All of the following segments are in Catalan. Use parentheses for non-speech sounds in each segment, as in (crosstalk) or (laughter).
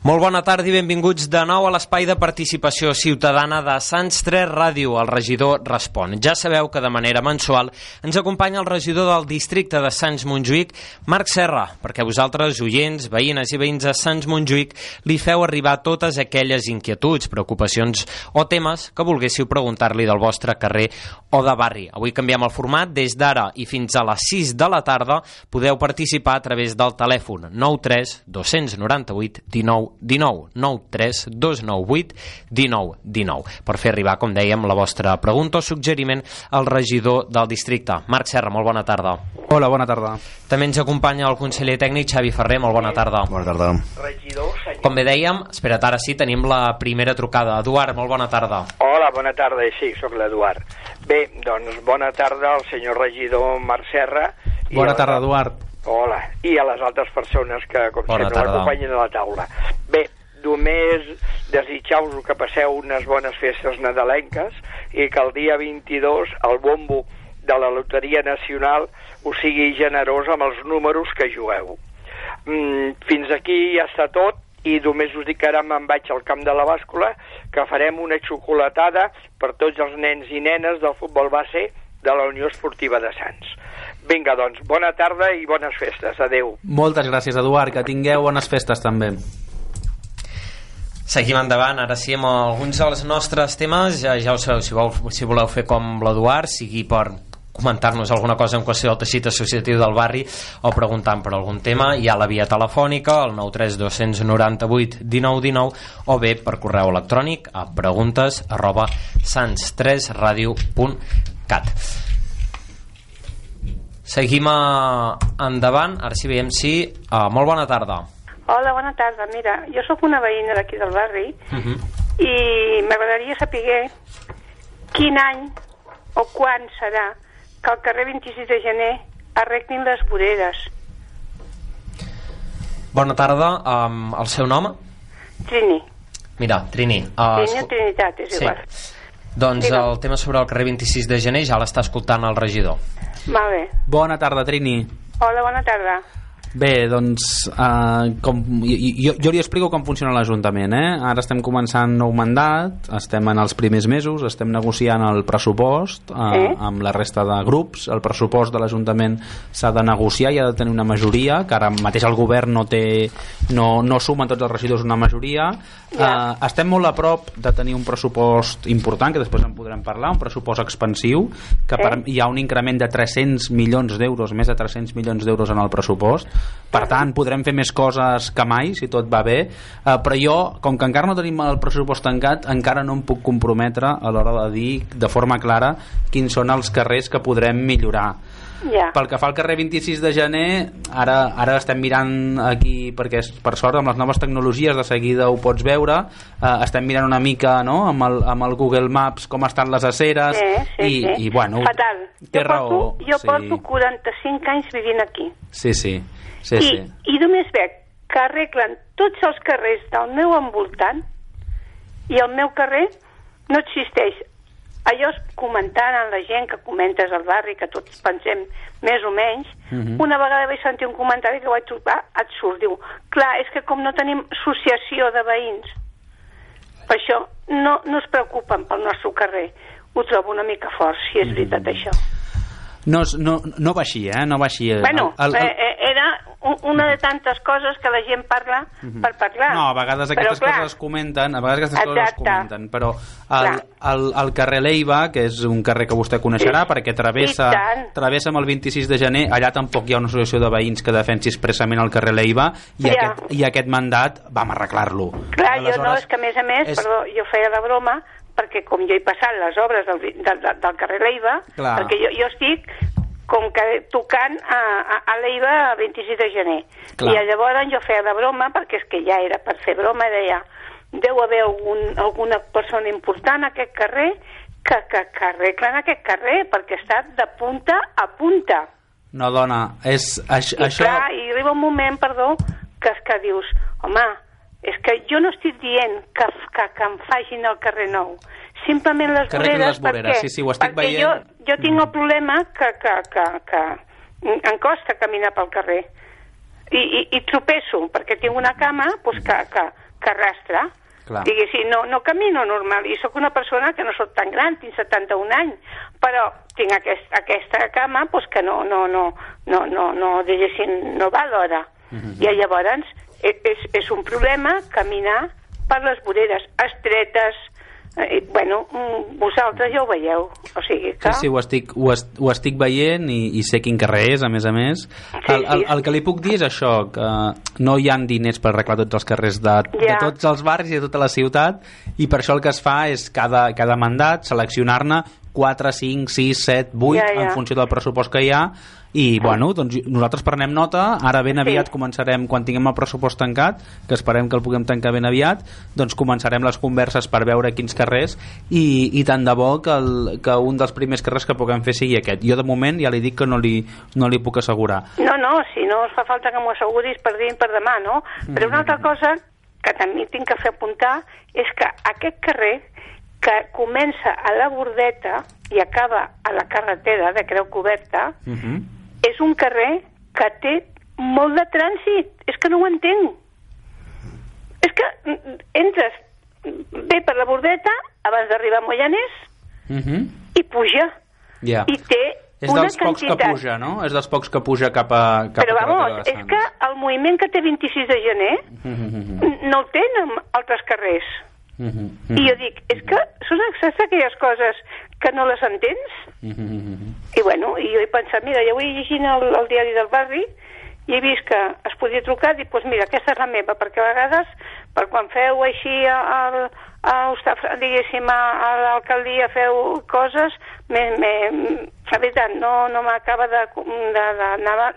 Molt bona tarda i benvinguts de nou a l'espai de participació ciutadana de Sants 3 Ràdio, el regidor Respon. Ja sabeu que de manera mensual ens acompanya el regidor del districte de Sants Montjuïc, Marc Serra, perquè vosaltres, oients, veïnes i veïns de Sants Montjuïc, li feu arribar totes aquelles inquietuds, preocupacions o temes que volguéssiu preguntar-li del vostre carrer o de barri. Avui canviem el format, des d'ara i fins a les 6 de la tarda podeu participar a través del telèfon 93 298 19 19 93 298 19 19 per fer arribar, com dèiem, la vostra pregunta o suggeriment al regidor del districte. Marc Serra, molt bona tarda. Hola, bona tarda. També ens acompanya el conseller tècnic Xavi Ferrer, molt bona tarda. Bona tarda. Regidor, senyor. Com bé dèiem, espera't, ara sí, tenim la primera trucada. Eduard, molt bona tarda. Hola, bona tarda, sí, sóc l'Eduard. Bé, doncs bona tarda al senyor regidor Marc Serra. i Bona tarda, Eduard. Hola, i a les altres persones que, com Bona sempre, l'acompanyen a la taula. Només desitjar-vos que passeu unes bones festes nadalenques i que el dia 22 el bombo de la Loteria Nacional us sigui generós amb els números que jugueu. Mm, fins aquí ja està tot i només us dic que ara me'n vaig al camp de la bàscula que farem una xocolatada per tots els nens i nenes del futbol base de la Unió Esportiva de Sants. Vinga, doncs, bona tarda i bones festes. Adeu. Moltes gràcies, Eduard. Que tingueu bones festes, també. Seguim endavant, ara sí, amb alguns dels nostres temes, ja, ja ho sabeu, si, vol, si voleu fer com l'Eduard, sigui per comentar-nos alguna cosa en qüestió del teixit associatiu del barri o preguntant per algun tema, hi ha la via telefònica, el 93298 1919 o bé per correu electrònic a preguntes arroba sans3radio.cat Seguim a, endavant, ara sí veiem si... Uh, molt bona tarda. Hola, bona tarda. Mira, jo sóc una veïna d'aquí del barri Uh -huh. i m'agradaria saber quin any o quan serà que al carrer 26 de gener arreglin les voreres. Bona tarda, um, el seu nom? Trini, Mira, Trini. Uh, Trini o Trinitat, és sí. igual. Doncs Digue'm. el tema sobre el carrer 26 de gener ja l'està escoltant el regidor. Molt bé. Bona tarda, Trini. Hola, bona tarda. Bé, doncs, uh, com, jo, jo li explico com funciona l'Ajuntament. Eh? Ara estem començant nou mandat, estem en els primers mesos, estem negociant el pressupost uh, Sí. amb la resta de grups. El pressupost de l'Ajuntament s'ha de negociar i ha de tenir una majoria, que ara mateix el govern no té no, no suma tots els regidors una majoria. Uh, estem molt a prop de tenir un pressupost important, que després en podrem parlar, un pressupost expansiu, que Sí. per, hi ha un increment de 300 milions d'euros, més de 300 milions d'euros en el pressupost. Per tant, podrem fer més coses que mai, si tot va bé. Uh, però jo, com que encara no tenim el pressupost tancat, encara no em puc comprometre a l'hora de dir de forma clara quins són els carrers que podrem millorar. Ja. Pel que fa al carrer 26 de gener, ara, ara estem mirant aquí, perquè és, per sort amb les noves tecnologies de seguida ho pots veure, eh, estem mirant una mica no, amb, el, amb el Google Maps com estan les aceres Sí, sí, i, sí. i bueno, Fatal. té jo raó. Porto, jo sí. porto 45 anys vivint aquí. sí, sí, sí, I, sí. I només veig que arreglen tots els carrers del meu envoltant i el meu carrer no existeix. Allò és comentant amb la gent que comentes al barri, que tots pensem més o menys, Mhm. una vegada vaig sentir un comentari que vaig trobar absurd. Diu, clar, és que com no tenim associació de veïns, per això no, no es preocupen pel nostre carrer. Ho trobo una mica fort, si és veritat això. No, no, no va així, eh? No va així. Bueno, El- el- eh, eh, era un, una de tantes coses que la gent parla per parlar. Mhm. No, a vegades Però, aquestes clar, coses es comenten, a vegades aquestes coses es Exacte. comenten, però el, el, el carrer Leiva, que és un carrer que vostè coneixerà, Sí. perquè travessa, travessa amb el 26 de gener, allà tampoc hi ha una associació de veïns que defensi expressament el carrer Leiva, i, Ja. aquest, i aquest mandat vam arreglar-lo. Clar, jo no, Aleshores, és que a més a més, és- perdó, jo feia la broma, perquè com jo he passat les obres del, del, del, carrer Leiva, Clar. perquè jo, jo estic com que tocant a, a, a Leiva el 26 de gener. Clar. I llavors jo feia la broma, perquè és que ja era per fer broma, deia, deu haver algun, alguna persona important a aquest carrer que, que, que arreglen aquest carrer, perquè està de punta a punta. No, dona, és, això, I això... clar, i arriba un moment, perdó, que, que dius, home, és que jo no estic dient que, que, que em facin el carrer nou. Simplement les Que arreglin voreres, les voreres, perquè, sí, sí, ho estic perquè veient. Mm. jo, jo tinc el problema que, que, que, que em costa caminar pel carrer. I, i, i tropeço, perquè tinc una cama pues, que, que, que arrastra. Clar. Diguéssim, no, no camino normal, i sóc una persona que no sóc tan gran, tinc 71 anys, però tinc aquest, aquesta cama pues, que no, no, no, no, no, no, diguéssim, no va a l'hora. Mhm. I llavors és, és un problema caminar per les voreres estretes, eh, bueno, mm, vosaltres ja ho veieu, o sigui que... Sí, sí, ho estic, ho, est, ho estic veient i, i sé quin carrer és, a més a més. El, el, el que li puc dir és això, que no hi han diners per arreglar tots els carrers de, de Ja. tots els barris i de tota la ciutat i per això el que es fa és cada, cada mandat seleccionar-ne 4, 5, 6, 7, 8 Ja, ja. en funció del pressupost que hi ha i bueno, doncs nosaltres prenem nota ara ben aviat Sí. començarem quan tinguem el pressupost tancat que esperem que el puguem tancar ben aviat doncs començarem les converses per veure quins carrers i, i tant de bo que, el, que un dels primers carrers que puguem fer sigui aquest jo de moment ja li dic que no li, no li puc assegurar No, no, si no us fa falta que m'ho asseguris per dir per demà, no? Però una altra cosa que també tinc que fer apuntar és que aquest carrer que comença a la Bordeta i acaba a la carretera de Creu Coberta uh -huh. és un carrer que té molt de trànsit. És que no ho entenc. És que mm, entres bé per la Bordeta abans d'arribar a Moianès Uh -huh. i puja. ja I té és una dels pocs que quantitat. puja, no? És dels pocs que puja cap a, cap Però a vamos, és que el moviment que té 26 de gener Mhm, no el tenen altres carrers. Mhm, I jo dic, és que són saps aquelles coses que no les entens? mhm, I bueno, i jo he pensat, mira, jo vull llegint el, el diari del barri i he vist que es podia trucar, dic, doncs mira, aquesta és la meva, perquè a vegades, per quan feu així al, a, a, diguéssim, a, a l'alcaldia feu coses, me, me, la veritat, no, no m'acaba de- de-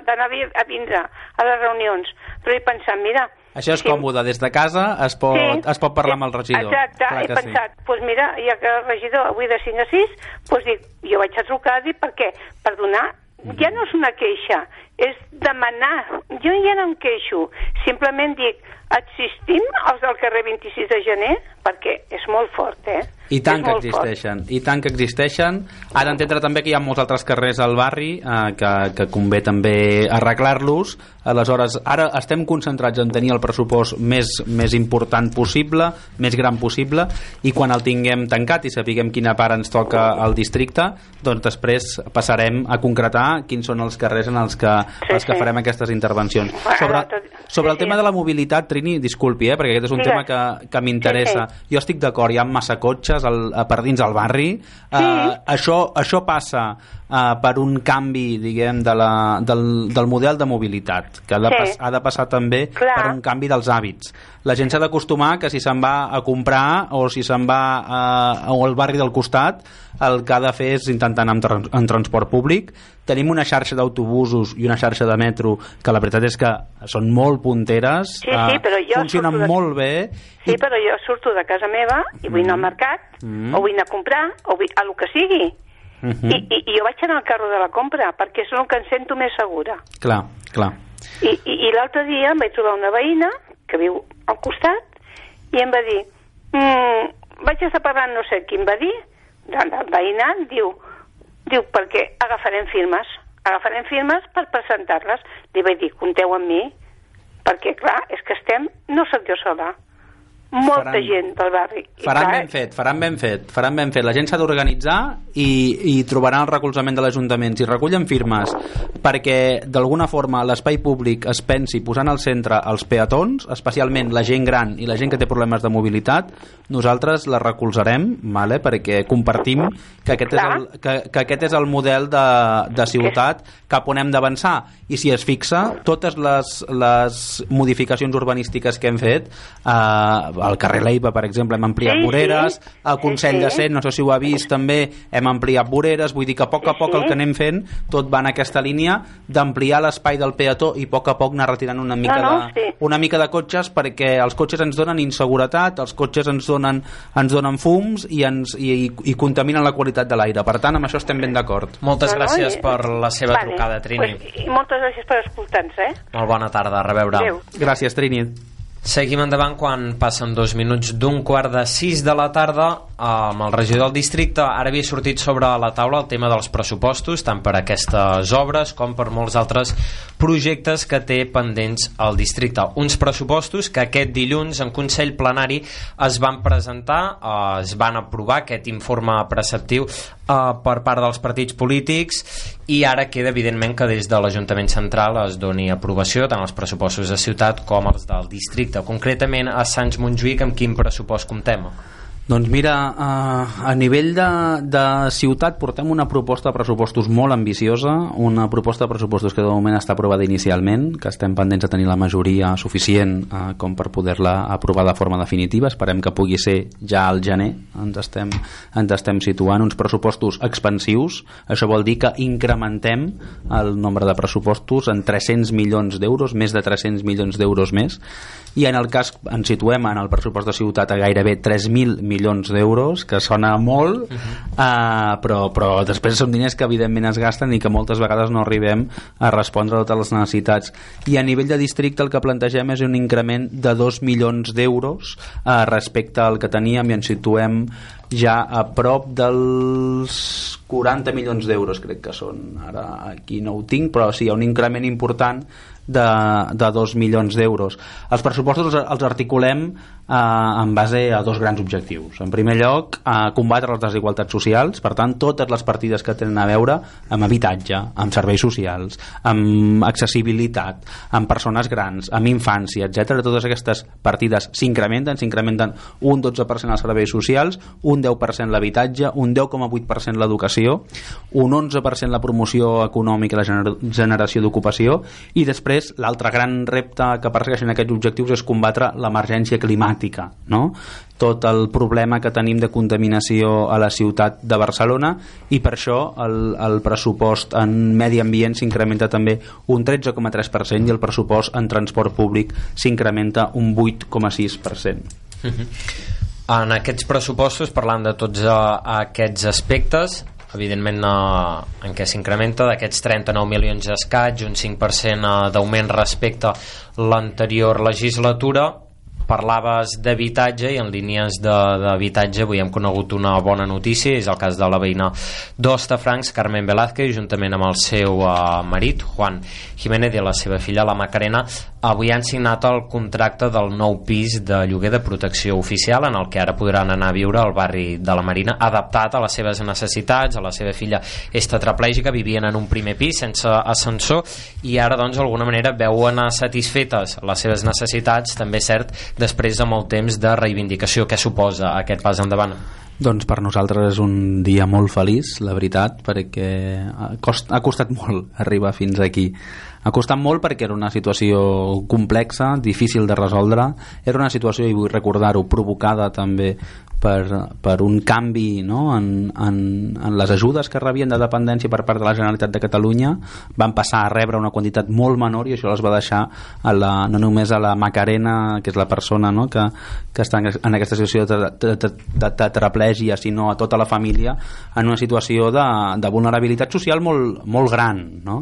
d'anar a vindre a les reunions. Però he pensat, mira... Això és si- còmode, des de casa es pot, Sí. es pot parlar amb el regidor. Exacte, Clar he que sí. pensat, doncs pues mira, ja que el regidor avui de 5 a 6, doncs dic, jo vaig a trucar, dic, perquè per donar, ja no és una queixa, és demanar. Jo ja no em queixo, simplement dic, existim els del carrer 26 de gener? Perquè és molt fort, eh? I tant és que molt fort. existeixen, i tant que existeixen. Ha d'entendre també que hi ha molts altres carrers al barri eh, que, que convé també arreglar-los. Aleshores, ara estem concentrats en tenir el pressupost més, més important possible, més gran possible, i quan el tinguem tancat i sapiguem quina part ens toca al districte, doncs després passarem a concretar quins són els carrers en els que, Sí, els que sí. farem aquestes intervencions. Bueno, Sobre, sobre el sí, sí. tema de la mobilitat, Trini, disculpi, eh, perquè aquest és un Digues. tema que, que m'interessa. Sí, Jo estic d'acord, hi ha massa cotxes al, per dins el barri. Uh, això, això passa uh, per un canvi, diguem, de la, del, del model de mobilitat, que ha de, Sí. pas, ha de passar també Clar. per un canvi dels hàbits. La gent s'ha d'acostumar que si se'n va a comprar o si se'n va a, al barri del costat, el que ha de fer és intentar anar en, trans, en transport públic. Tenim una xarxa d'autobusos i una xarxa de metro que la veritat és que són molt punteres, Sí, sí, eh, però jo funcionen de- molt bé Sí, però jo surto de casa meva i vull anar al mercat, Mm. o vull anar a comprar, o vull, a lo que sigui. Mhm. I, i, I jo vaig anar al carro de la compra, perquè és el que em sento més segura. Clar, clar. I, i, i l'altre dia em vaig trobar una veïna que viu al costat i em va dir mm, vaig estar parlant no sé qui em va dir del, del veïnat, diu diu perquè agafarem firmes agafarem firmes per presentar-les li vaig dir, compteu amb mi perquè clar, és que estem, no sóc jo sola molta Faran- gent del barri. Faran clar, ben fet, faran ben fet, faran ben fet. La gent s'ha d'organitzar i, i trobaran el recolzament de l'Ajuntament. Si recullen firmes perquè d'alguna forma l'espai públic es pensi posant al centre els peatons, especialment la gent gran i la gent que té problemes de mobilitat, nosaltres la recolzarem vale? perquè compartim que aquest, és Clar. el, que, que aquest és el model de, de ciutat cap on hem d'avançar i si es fixa, totes les, les modificacions urbanístiques que hem fet eh, al carrer Leiva, per exemple, hem ampliat Sí, sí. voreres, al Consell Sí, sí. de Cent, no sé si ho ha vist també, hem ampliat voreres, vull dir que a poc a Sí, poc sí. el que anem fent tot va en aquesta línia d'ampliar l'espai del peató i a poc a poc anar retirant una mica, No, no, de, sí. una mica de cotxes perquè els cotxes ens donen inseguretat, els cotxes ens donen, ens donen fums i, ens, i, i, i contaminen la qualitat de l'aire. Per tant, amb això estem ben d'acord. Moltes No, no, gràcies i- per la seva vale, trucada, Trini. Pues, I moltes gràcies per escoltar-nos, eh? Molt bona tarda, a reveure. Adéu. Gràcies, Trini. Seguim endavant quan passen dos minuts d'un quart de sis de la tarda amb el regidor del districte. Ara havia sortit sobre la taula el tema dels pressupostos, tant per aquestes obres com per molts altres projectes que té pendents el districte. Uns pressupostos que aquest dilluns en Consell Plenari es van presentar, eh, es van aprovar aquest informe preceptiu eh, per part dels partits polítics i ara queda evidentment que des de l'Ajuntament Central es doni aprovació tant als pressupostos de ciutat com als del districte. Concretament a Sants Montjuïc amb quin pressupost comptem? Doncs mira, eh, a nivell de, de ciutat portem una proposta de pressupostos molt ambiciosa, una proposta de pressupostos que de moment està aprovada inicialment, que estem pendents de tenir la majoria suficient eh, com per poder-la aprovar de forma definitiva, esperem que pugui ser ja al gener, ens estem, ens estem situant uns pressupostos expansius, això vol dir que incrementem el nombre de pressupostos en 300 milions d'euros, més de 300 milions d'euros més, i en el cas ens situem en el pressupost de ciutat a gairebé 3.000 milions d'euros que sona molt uh -huh. uh, però, però després són diners que evidentment es gasten i que moltes vegades no arribem a respondre a totes les necessitats i a nivell de districte el que plantegem és un increment de 2 milions d'euros uh, respecte al que teníem i ens situem ja a prop dels 40 milions d'euros crec que són ara aquí no ho tinc però sí, hi ha un increment important de, de 2 milions d'euros. Els pressupostos els, els articulem eh, en base a dos grans objectius. En primer lloc, eh, combatre les desigualtats socials, per tant, totes les partides que tenen a veure amb habitatge, amb serveis socials, amb accessibilitat, amb persones grans, amb infància, etc. Totes aquestes partides s'incrementen, s'incrementen un 12% als serveis socials, un 10% l'habitatge, un 10,8% l'educació, un 11% la promoció econòmica i la gener generació d'ocupació i després l'altre gran repte que persegueixen aquests objectius és combatre l'emergència climàtica no? tot el problema que tenim de contaminació a la ciutat de Barcelona i per això el, el pressupost en medi ambient s'incrementa també un 13,3% i el pressupost en transport públic s'incrementa un 8,6%. En aquests pressupostos, parlant de tots uh, aquests aspectes, evidentment uh, en què s'incrementa d'aquests 39 milions d'escaig, un 5% uh, d'augment respecte l'anterior legislatura, parlaves d'habitatge i en línies d'habitatge avui hem conegut una bona notícia és el cas de la veïna d'Ostafrancs Carmen Velázquez juntament amb el seu uh, marit Juan Jiménez i la seva filla la Macarena. Avui han signat el contracte del nou pis de lloguer de protecció oficial en el que ara podran anar a viure al barri de la Marina adaptat a les seves necessitats. A la seva filla és tetraplègica vivien en un primer pis sense ascensor i ara doncs d'alguna manera veuen satisfetes les seves necessitats. També és cert després de molt temps de reivindicació que suposa aquest pas endavant Doncs per nosaltres és un dia molt feliç, la veritat, perquè cost, ha costat molt arribar fins aquí. Ha costat molt perquè era una situació complexa, difícil de resoldre, era una situació, i vull recordar-ho, provocada també per, per un canvi no? en, en, en les ajudes que rebien de dependència per part de la Generalitat de Catalunya van passar a rebre una quantitat molt menor i això les va deixar a la, no només a la Macarena que és la persona no? que, que està en, aquesta situació de, de, de, de sinó a tota la família en una situació de, de vulnerabilitat social molt, molt gran no?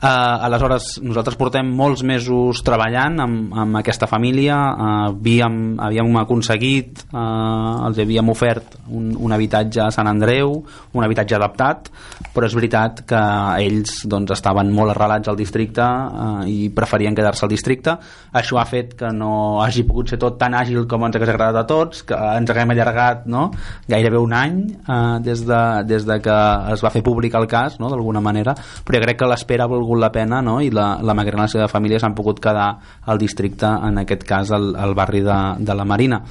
Uh, aleshores, nosaltres portem molts mesos treballant amb, amb aquesta família, uh, havíem, havíem aconseguit, uh, els havíem ofert un, un habitatge a Sant Andreu, un habitatge adaptat, però és veritat que ells doncs, estaven molt arrelats al districte uh, i preferien quedar-se al districte. Això ha fet que no hagi pogut ser tot tan àgil com ens hagués agradat a tots, que ens haguem allargat no? gairebé un any uh, des, de, des de que es va fer públic el cas, no? d'alguna manera, però crec que l'espera ha volgut la pena no? i la, la la seva família s'han pogut quedar al districte, en aquest cas al, al barri de, de la Marina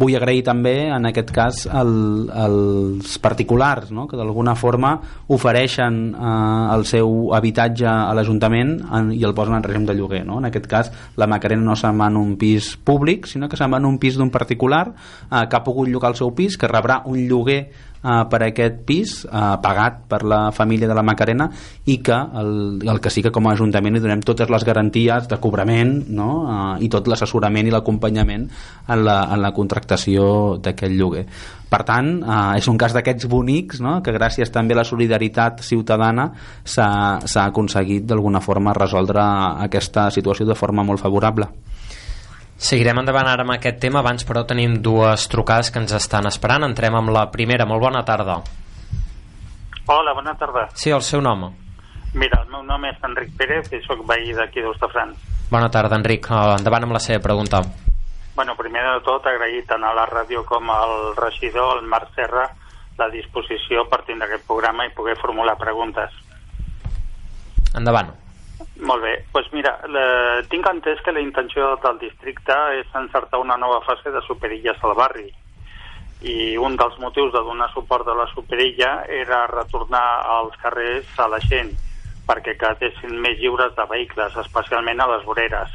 vull agrair també en aquest cas el, els particulars no? que d'alguna forma ofereixen eh, el seu habitatge a l'Ajuntament i el posen en règim de lloguer no? en aquest cas la Macarena no se'n va en un pis públic sinó que se'n va en un pis d'un particular eh, que ha pogut llogar el seu pis que rebrà un lloguer eh, per aquest pis eh, pagat per la família de la Macarena i que el, el que sí que com a Ajuntament li donem totes les garanties de cobrament no? eh, i tot l'assessorament i l'acompanyament en, la, en la contractació d'aquest lloguer per tant, eh, és un cas d'aquests bonics no? que gràcies també a la solidaritat ciutadana s'ha aconseguit d'alguna forma resoldre aquesta situació de forma molt favorable. Seguirem endavant ara amb aquest tema, abans però tenim dues trucades que ens estan esperant. Entrem amb la primera. Molt bona tarda. Hola, bona tarda. Sí, el seu nom. Mira, el meu nom és Enric Pérez i sóc veí d'aquí d'Ostafrans. Bona tarda, Enric. Uh, endavant amb la seva pregunta. Bueno, primer de tot, agrair tant a la ràdio com al regidor, el Marc Serra, la disposició per tindre aquest programa i poder formular preguntes. Endavant. Molt bé, doncs pues mira, la, tinc entès que la intenció del districte és encertar una nova fase de superilles al barri. I un dels motius de donar suport a la superilla era retornar als carrers a la gent perquè quedessin més lliures de vehicles, especialment a les voreres.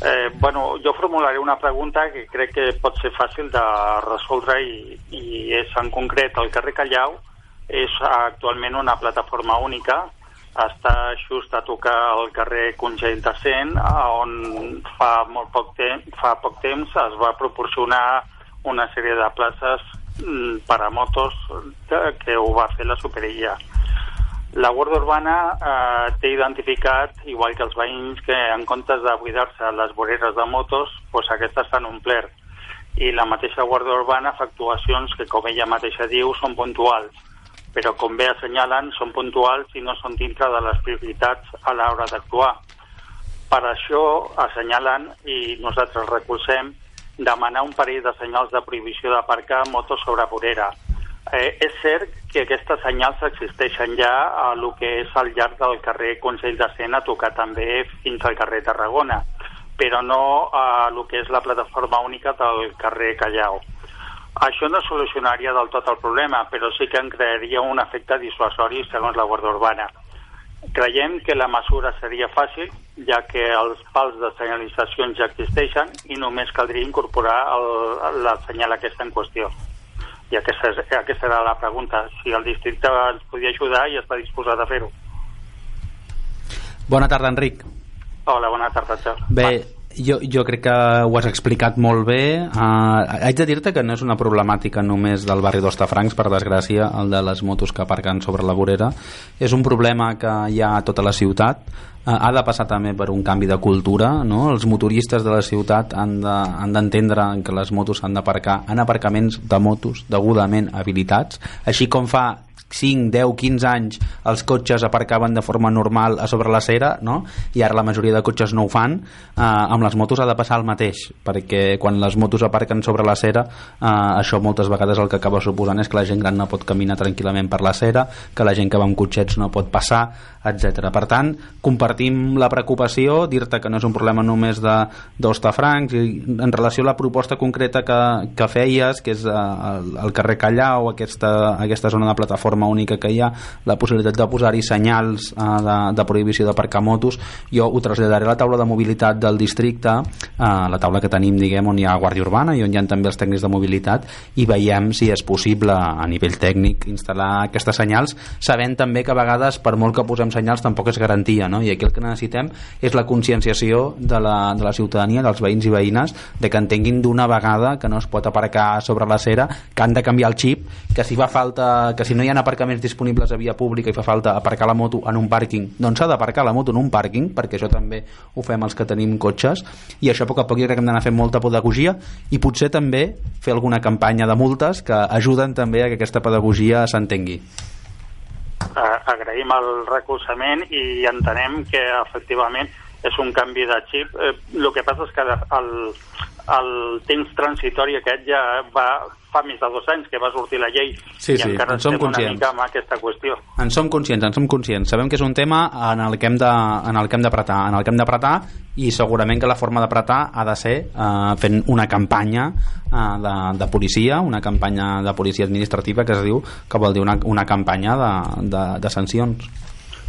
Eh, bueno, jo formularé una pregunta que crec que pot ser fàcil de resoldre i, i és en concret. El carrer Callau és actualment una plataforma única està just a tocar el carrer Congell de Cent, on fa molt poc temps, fa poc temps es va proporcionar una sèrie de places mm, per a motos que ho va fer la Superilla. La Guàrdia Urbana eh, té identificat, igual que els veïns, que en comptes de buidar-se les voreres de motos, doncs aquestes s'han omplert. I la mateixa Guàrdia Urbana fa actuacions que, com ella mateixa diu, són puntuals però com bé assenyalen són puntuals i no són dintre de les prioritats a l'hora d'actuar. Per això assenyalen i nosaltres recolzem demanar un parell de senyals de prohibició d'aparcar motos sobre vorera. Eh, és cert que aquestes senyals existeixen ja a lo que és al llarg del carrer Consell de Sena, tocar també fins al carrer Tarragona, però no a lo que és la plataforma única del carrer Callau. Això no solucionaria del tot el problema, però sí que en crearia un efecte dissuasori segons la Guàrdia Urbana. Creiem que la mesura seria fàcil, ja que els pals de senyalització ja existeixen i només caldria incorporar el, la senyal aquesta en qüestió. I aquesta, és, aquesta era la pregunta, si el districte ens podia ajudar i està disposat a fer-ho. Bona tarda, Enric. Hola, bona tarda, Xav. Bé, jo, jo crec que ho has explicat molt bé. Uh, haig de dir-te que no és una problemàtica només del barri d'Ostafrancs per desgràcia el de les motos que aparquen sobre la vorera. És un problema que hi ha a tota la ciutat. Uh, ha de passar també per un canvi de cultura no? els motoristes de la ciutat han d'entendre de, que les motos han d'aparcar en aparcaments de motos degudament habilitats així com fa 5, 10, 15 anys els cotxes aparcaven de forma normal a sobre la cera no? i ara la majoria de cotxes no ho fan eh, amb les motos ha de passar el mateix perquè quan les motos aparquen sobre la cera eh, això moltes vegades el que acaba suposant és que la gent gran no pot caminar tranquil·lament per la cera que la gent que va amb cotxets no pot passar etc. Per tant, compartim la preocupació, dir-te que no és un problema només d'Ostafrancs i en relació a la proposta concreta que, que feies, que és eh, el, el carrer Callau, aquesta, aquesta zona de plataforma única que hi ha, la possibilitat de posar-hi senyals eh, de, de prohibició d'aparcar motos, jo ho traslladaré a la taula de mobilitat del districte, eh, la taula que tenim, diguem, on hi ha Guàrdia Urbana i on hi ha també els tècnics de mobilitat, i veiem si és possible a nivell tècnic instal·lar aquestes senyals, sabent també que a vegades, per molt que posem senyals tampoc és garantia no? i aquí el que necessitem és la conscienciació de la, de la ciutadania, dels veïns i veïnes de que entenguin d'una vegada que no es pot aparcar sobre la cera, que han de canviar el xip que si fa falta, que si no hi ha aparcaments disponibles a via pública i fa falta aparcar la moto en un pàrquing? Doncs s'ha d'aparcar la moto en un pàrquing perquè això també ho fem els que tenim cotxes i això a poc a poc jo crec que hem d'anar fent molta pedagogia i potser també fer alguna campanya de multes que ajuden també a que aquesta pedagogia s'entengui. Eh, agraïm el recolzament i entenem que efectivament és un canvi de xip. Eh, el que passa és que el, el temps transitori aquest ja va fa més de dos anys que va sortir la llei sí, i sí, encara en som estem conscients. una mica amb aquesta qüestió. En som conscients, en som conscients. Sabem que és un tema en el que hem de, en el que hem d'apretar, en el que hem d'apretar i segurament que la forma d'apretar ha de ser eh, fent una campanya eh, de, de policia, una campanya de policia administrativa que es diu, que vol dir una, una campanya de, de, de sancions.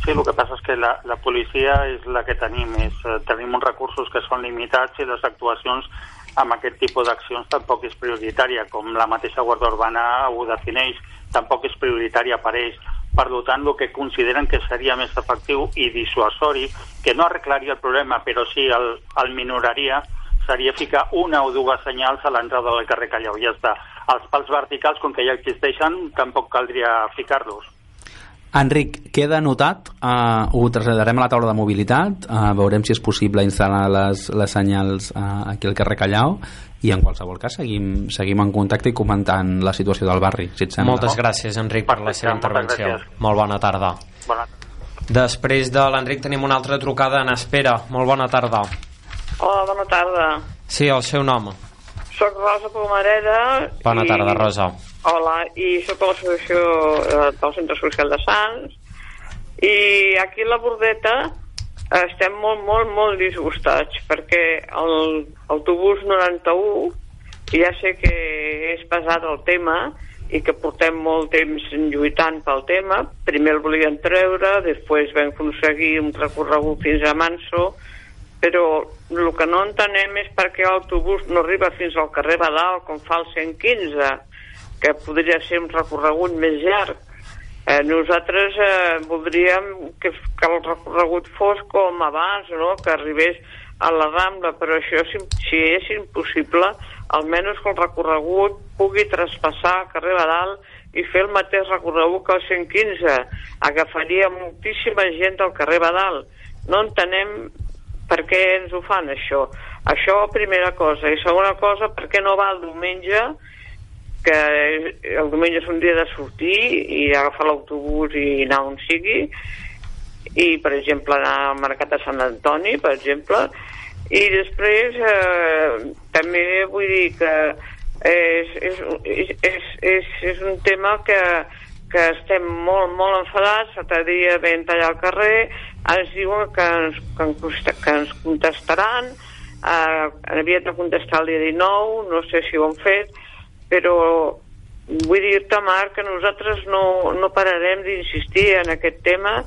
Sí, el que passa és que la, la policia és la que tenim, és, eh, tenim uns recursos que són limitats i les actuacions amb aquest tipus d'accions tampoc és prioritària, com la mateixa Guàrdia Urbana ho defineix, tampoc és prioritària per ells. Per tant, el que consideren que seria més efectiu i dissuasori, que no arreglaria el problema, però sí el, el minoraria, seria ficar una o dues senyals a l'entrada del carrer Callau. Ja està. Els pals verticals, com que ja existeixen, tampoc caldria ficar-los. Enric, queda anotat, uh, ho traslladarem a la taula de mobilitat, uh, veurem si és possible instal·lar les, les senyals uh, aquí al carrer Callau i en qualsevol cas seguim, seguim en contacte i comentant la situació del barri, si et sembla. Moltes gràcies, Enric, per la seva intervenció. Molt bona tarda. Bona Després de l'Enric tenim una altra trucada en espera. Molt bona tarda. Hola, bona tarda. Sí, el seu nom. Soc Rosa Pomareda. Bona i... tarda, Rosa. Hola, i sóc a l'associació eh, del Centre Social de Sants i aquí a la Bordeta estem molt, molt, molt disgustats perquè l'autobús 91 ja sé que és pesat el tema i que portem molt temps lluitant pel tema. Primer el volien treure, després vam aconseguir un recorregut fins a Manso, però el que no entenem és perquè l'autobús no arriba fins al carrer Badal com fa el 115 que podria ser un recorregut més llarg. Eh, nosaltres eh, voldríem que, que el recorregut fos com abans, no? que arribés a la Rambla, però això, si, si és impossible, almenys que el recorregut pugui traspassar el carrer Badal i fer el mateix recorregut que el 115. Agafaria moltíssima gent del carrer Badal. No entenem per què ens ho fan, això. Això, primera cosa. I segona cosa, per què no va el diumenge que el diumenge és un dia de sortir i agafar l'autobús i anar on sigui. I per exemple anar al mercat de Sant Antoni per exemple. I després eh, també vull dir que és, és, és, és, és, un tema que, que estem molt, molt enfadats, l'altre dia vam tallar al carrer, ens diuen que ens, que ens, que ens contestaran, eh, havien de contestar el dia 19, no sé si ho han fet, però vull dir-te, Marc, que nosaltres no, no pararem d'insistir en aquest tema.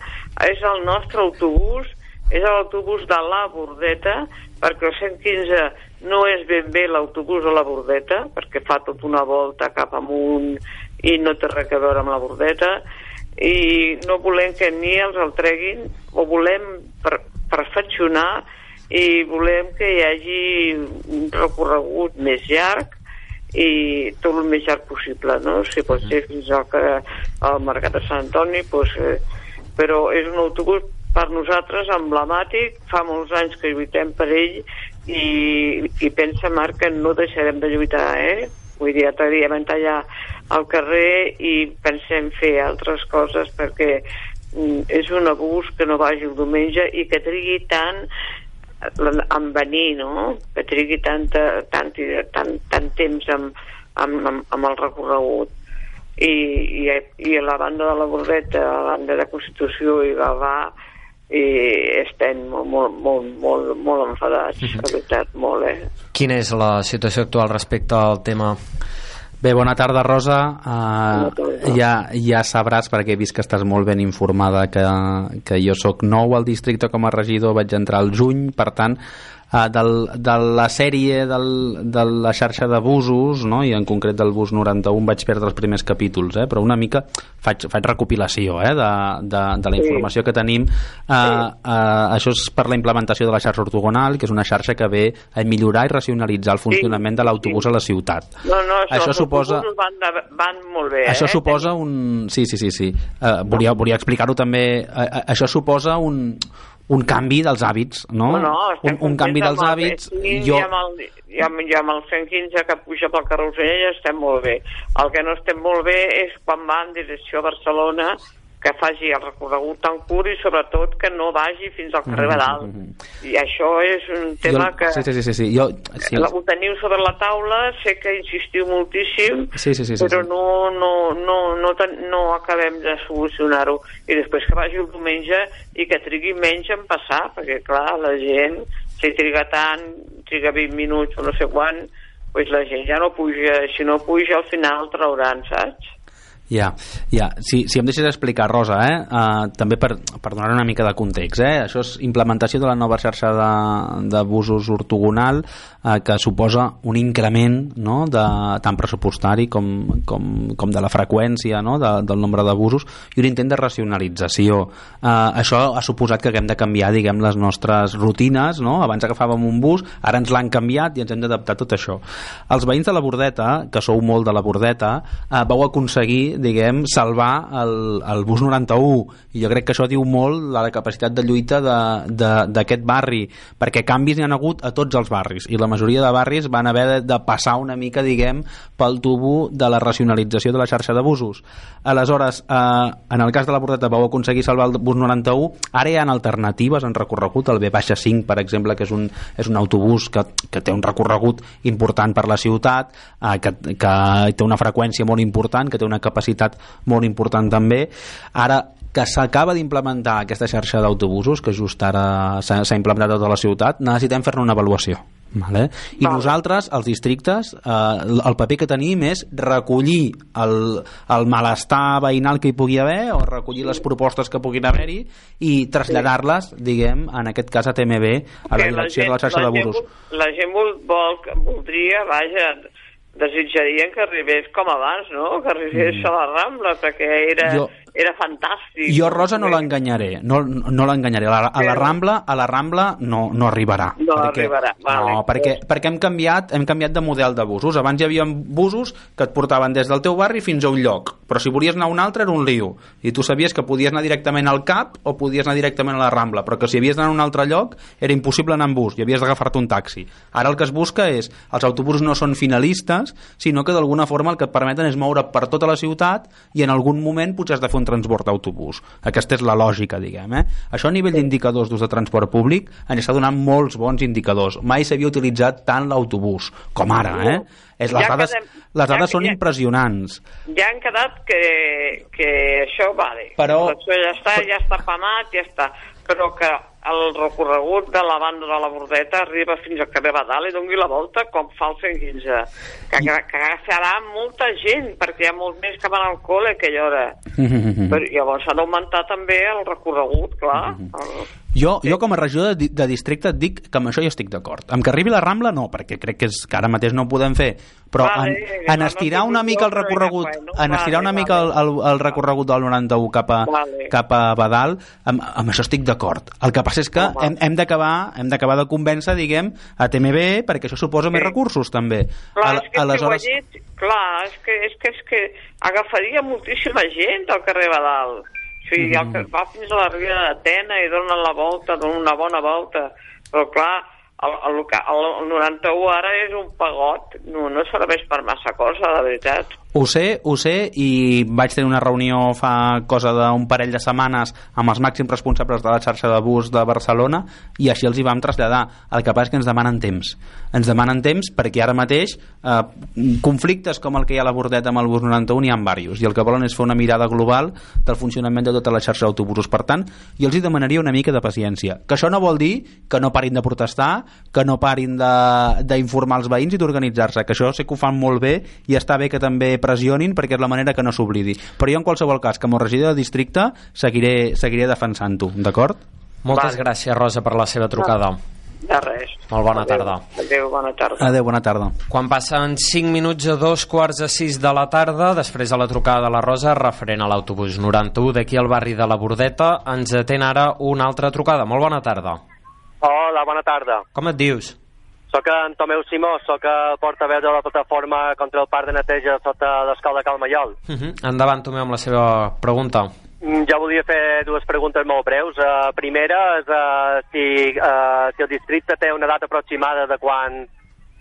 És el nostre autobús, és l'autobús de la Bordeta, perquè el 115 no és ben bé l'autobús de la Bordeta, perquè fa tota una volta cap amunt i no té res a veure amb la Bordeta, i no volem que ni els el treguin, o volem per, perfeccionar i volem que hi hagi un recorregut més llarg i tot el més llarg possible, no? Si pot ser fins al, que, al Mercat de Sant Antoni, doncs, eh, però és un autobús per nosaltres emblemàtic, fa molts anys que lluitem per ell i, i pensa, Marc, que no deixarem de lluitar, eh? Vull dir, l'altre dia vam tallar al carrer i pensem fer altres coses perquè mm, és un abús que no vagi el diumenge i que trigui tant en venir, no? Que trigui tanta, tant, tant, tant temps amb, amb, amb, amb el recorregut. I, i, I a la banda de la Bordeta, a la banda de Constitució i Gavà, i estem molt, molt, molt, molt, molt enfadats, la veritat, molt, eh? Quina és la situació actual respecte al tema Bé, bona tarda, Rosa. Uh, ja, ja sabràs, perquè he vist que estàs molt ben informada, que, que jo sóc nou al districte com a regidor, vaig entrar al juny, per tant, uh, del, de la sèrie del, de la xarxa de busos no? i en concret del bus 91 vaig perdre els primers capítols eh? però una mica faig, faig recopilació eh? de, de, de la informació que tenim uh, uh, això és per la implementació de la xarxa ortogonal que és una xarxa que ve a millorar i racionalitzar el funcionament de l'autobús a la ciutat No, no, això, Això suposa- van, de, van molt bé, això eh? suposa un... Sí, sí, sí, sí. Uh, volia, volia explicar-ho també. Uh, uh, això suposa un, un canvi dels hàbits, no? No, no, un, un canvi dels hàbits. B5 Jo, I amb, el, i, amb, I amb el 115 que puja pel carrer Ocell estem molt bé. El que no estem molt bé és quan va en direcció a Barcelona que faci el recorregut tan curt i sobretot que no vagi fins al carrer Badal. I això és un tema Mm-hmm. jo, que Sí, sí, sí, sí. Jo, sí, la, ho teniu sobre la taula, sé que insistiu moltíssim, Sí, sí, sí, sí, però sí. no, no, no, no, ten, no acabem de solucionar-ho. I després que vagi el diumenge i que trigui menys en passar, perquè clar, la gent, si triga tant, triga 20 minuts o no sé quan, pues la gent ja no puja, si no puja al final trauran, saps? Ja, ja. Si, si em deixes explicar, Rosa, eh? Uh, també per, per donar una mica de context, eh? això és implementació de la nova xarxa de, busos ortogonal uh, que suposa un increment no? de, tant pressupostari com, com, com de la freqüència no? de, del nombre de busos i un intent de racionalització. Uh, això ha suposat que haguem de canviar diguem, les nostres rutines, no? abans agafàvem un bus, ara ens l'han canviat i ens hem d'adaptar tot això. Els veïns de la Bordeta, que sou molt de la Bordeta, uh, vau aconseguir diguem, salvar el, el bus 91 i jo crec que això diu molt la capacitat de lluita d'aquest barri perquè canvis n'hi ha hagut a tots els barris i la majoria de barris van haver de, de passar una mica, diguem, pel tubo de la racionalització de la xarxa de busos. Aleshores, eh, en el cas de la Bordeta vau aconseguir salvar el bus 91 ara hi ha alternatives en recorregut el B-5 per exemple, que és un, és un autobús que, que té un recorregut important per la ciutat eh, que, que té una freqüència molt important que té una capacitat molt important també ara que s'acaba d'implementar aquesta xarxa d'autobusos que just ara s'ha implementat a tota la ciutat necessitem fer-ne una avaluació Vale? I Vale. nosaltres, els districtes, eh, el paper que tenim és recollir el, el malestar veïnal que hi pugui haver o recollir les propostes que puguin haver-hi i traslladar-les, diguem, en aquest cas a TMB, a la direcció de la xarxa la de gent busos. La gent vol, vol, voldria, vaja, desitjarien que arribés com abans, no? Que arribés a la Rambla, perquè era, Mm. Jo- era fantàstic. Jo, Rosa, no l'enganyaré. No, no l'enganyaré. A, la, a la Rambla, a la Rambla no, no arribarà. No arribarà, vale. No, perquè, perquè hem canviat, hem canviat de model de busos. Abans hi havia busos que et portaven des del teu barri fins a un lloc, però si volies anar a un altre era un lío. I tu sabies que podies anar directament al CAP o podies anar directament a la Rambla, però que si havies d'anar a un altre lloc era impossible anar en bus i havies d'agafar-te un taxi. Ara el que es busca és, els autobusos no són finalistes, sinó que d'alguna forma el que et permeten és moure per tota la ciutat i en algun moment potser has de fer un transport d'autobús. Aquesta és la lògica, diguem. Eh? Això a nivell d'indicadors d'ús de transport públic ens està donant molts bons indicadors. Mai s'havia utilitzat tant l'autobús com ara. Eh? És, les, Ja dades, quedem- les dades ja- són ja- impressionants. Ja han quedat que, que això, vale. Però- Això ja està, ja està pamat, ja està. Però que el recorregut de la banda de la Bordeta arriba fins al carrer Badal i dongui la volta com fa el 115. Que, que, que agafarà molta gent, perquè hi ha molts més que van al col·le a aquella hora. (laughs) Però llavors s'ha d'augmentar també el recorregut, clar. El, Jo, jo com a regidor de, de districte et dic que amb això hi estic d'acord. Amb que arribi la Rambla no, perquè crec que, és, que ara mateix no ho podem fer, però Vale, en, no, en no estirar una mica el recorregut en estirar vale, una mica el, vale. el, el recorregut del 91 cap a, Vale. cap a Badal, amb, amb això estic d'acord. El que passa és que hem, hem d'acabar hem d'acabar de convèncer, diguem, a TMB perquè això suposa més Sí. recursos també. Clar, Al- és que aleshores, si ho clar, és que, és que, és que agafaria moltíssima gent al carrer Badal. O sigui, el que va fins a la Ria d'Atena i dona la volta, dona una bona volta. Però clar, el, el, el, el 91 ara és un pagot, no, no serveix per massa cosa, la veritat. Ho sé, ho sé, i vaig tenir una reunió fa cosa d'un parell de setmanes amb els màxims responsables de la xarxa de bus de Barcelona i així els hi vam traslladar. El que passa és que ens demanen temps. Ens demanen temps perquè ara mateix eh, conflictes com el que hi ha a la Bordeta amb el bus 91 hi ha diversos i el que volen és fer una mirada global del funcionament de tota la xarxa d'autobusos. Per tant, jo els hi demanaria una mica de paciència. Que això no vol dir que no parin de protestar, que no parin d'informar els veïns i d'organitzar-se, que això sé que ho fan molt bé i està bé que també pressionin perquè és la manera que no s'oblidi. Però jo en qualsevol cas, com a regidor de districte, seguiré, seguiré defensant-ho, d'acord? Moltes Vale. gràcies, Rosa, per la seva trucada. De res. Molt bona tarda. Adéu, bona tarda. Adéu, bona tarda. Quan passen 5 minuts a dos quarts a 6 de la tarda, després de la trucada de la Rosa, referent a l'autobús 91 d'aquí al barri de la Bordeta, ens atén ara una altra trucada. Molt bona tarda. Hola, bona tarda. Com et dius? Soc en Tomeu Simó, soc el portaveu de la plataforma contra el parc de neteja sota l'escola de Calmaiol. Uh -huh. Endavant, Tomeu, amb la seva pregunta. Mm, Jo volia fer dues preguntes molt breus. Uh, primera és uh, si, uh, si el districte té una data aproximada de quan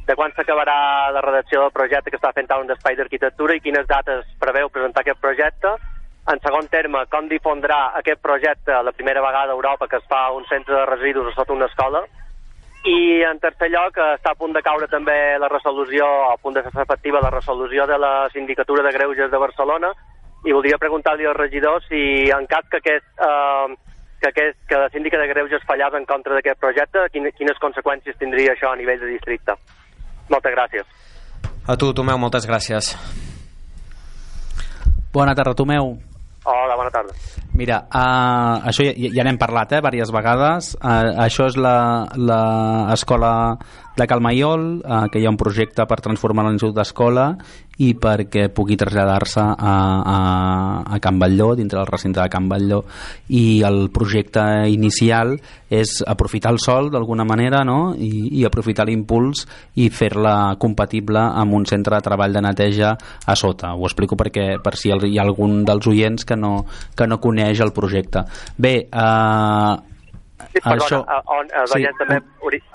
de quan s'acabarà la redacció del projecte que està fent un d'espai d'arquitectura i quines dates preveu presentar aquest projecte. En segon terme, com difondrà aquest projecte la primera vegada a Europa que es fa un centre de residus sota una escola. I en tercer lloc, eh, està a punt de caure també la resolució, a punt de fer efectiva la resolució de la Sindicatura de Greuges de Barcelona i voldria preguntar-li al regidor si en cas que aquest, eh, que, aquest, que la síndica de Greuges fallava en contra d'aquest projecte, quines, quines conseqüències tindria això a nivell de districte. Moltes gràcies. A tu, Tomeu, moltes gràcies. Bona tarda, Tomeu. Hola, bona tarda. Mira, uh, això ja, ja n'hem parlat, eh, diverses vegades. Uh, això és l'escola de Calmaiol, uh, que hi ha un projecte per transformar l'institut d'escola i perquè pugui traslladar-se a, a, a Can Batlló, dintre del recinte de Can Batlló. I el projecte inicial és aprofitar el sol d'alguna manera no? I, i aprofitar l'impuls i fer-la compatible amb un centre de treball de neteja a sota. Ho explico perquè per si hi ha algun dels oients que no, que no coneix el projecte. Bé, eh, Sí, perdona, això... on, els, Sí. oients també,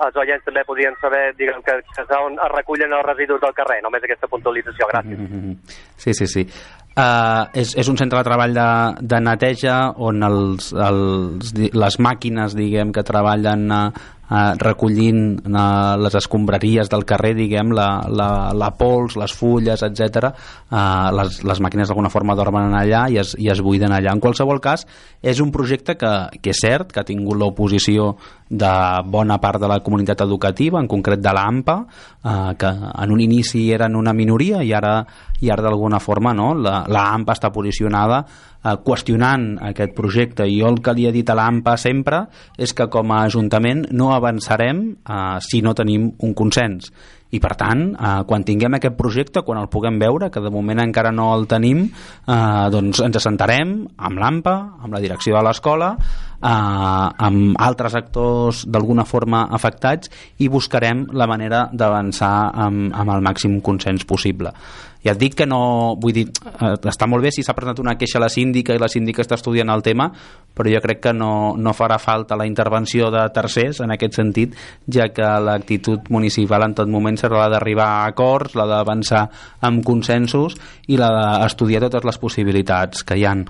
els oients també podrien saber diguem, que, que és on es recullen els residus del carrer, només aquesta puntualització, gràcies. Mhm. (laughs) Sí, sí, sí. Uh, és, és un centre de treball de, de neteja on els, els, les màquines diguem que treballen uh, uh, recollint uh, les escombraries del carrer diguem, la, la, la pols, les fulles, etc. Uh, les, les màquines d'alguna forma dormen allà i es, i es buiden allà. En qualsevol cas, és un projecte que, que és cert, que ha tingut l'oposició de bona part de la comunitat educativa, en concret de l'AMPA, eh, que en un inici eren una minoria i ara, i ara d'alguna forma no? la, la està posicionada eh, qüestionant aquest projecte. I jo el que li he dit a l'AMPA sempre és que com a Ajuntament no avançarem eh, si no tenim un consens. I per tant, eh, quan tinguem aquest projecte quan el puguem veure, que de moment encara no el tenim eh, doncs ens assentarem amb l'AMPA, amb la direcció de l'escola eh, amb altres actors d'alguna forma afectats i buscarem la manera d'avançar amb, amb el màxim consens possible ja et dic que no, vull dir, eh, està molt bé si s'ha presentat una queixa a la síndica i la síndica està estudiant el tema, però jo crec que no, no farà falta la intervenció de tercers en aquest sentit, ja que l'actitud municipal en tot moment serà la d'arribar a acords, la d'avançar amb consensos i la d'estudiar totes les possibilitats que hi han.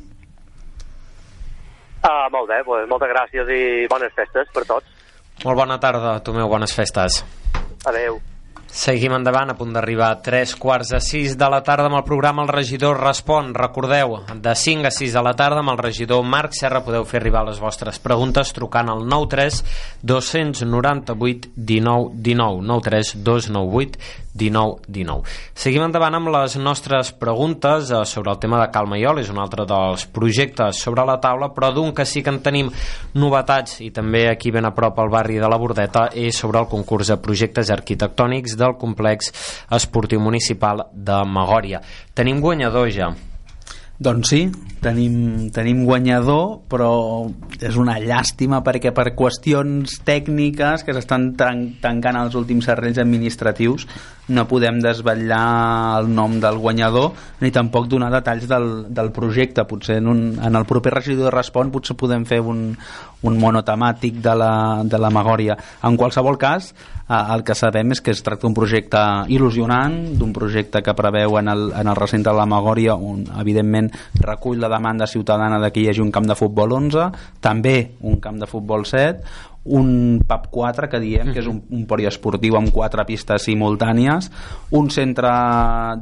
Ah, molt bé, pues, moltes gràcies i bones festes per tots. Molt bona tarda, Tomeu, bones festes. Adeu. Seguim endavant, a punt d'arribar a 3 quarts de 6 de la tarda amb el programa El Regidor Respon. Recordeu, de 5 a 6 de la tarda amb el regidor Marc Serra podeu fer arribar les vostres preguntes trucant al 93 298 19 19 93 298 19 19. Seguim endavant amb les nostres preguntes eh, sobre el tema de Calmaiol, és un altre dels projectes sobre la taula, però d'un que sí que en tenim novetats i també aquí ben a prop al barri de la Bordeta és sobre el concurs de projectes arquitectònics del complex esportiu municipal de Magòria. Tenim guanyador ja. Doncs sí, tenim, tenim guanyador, però és una llàstima perquè per qüestions tècniques que s'estan tan, tancant els últims serrells administratius no podem desvetllar el nom del guanyador ni tampoc donar detalls del, del projecte. Potser en, un, en el proper regidor de Respon potser podem fer un, un monotemàtic de la, de la Magòria. En qualsevol cas, eh, el que sabem és que es tracta d'un projecte il·lusionant, d'un projecte que preveu en el, en el recinte de la Magòria on evidentment recull la demanda ciutadana de que hi hagi un camp de futbol 11, també un camp de futbol 7, un PAP 4 que diem que és un, un poliesportiu amb quatre pistes simultànies un centre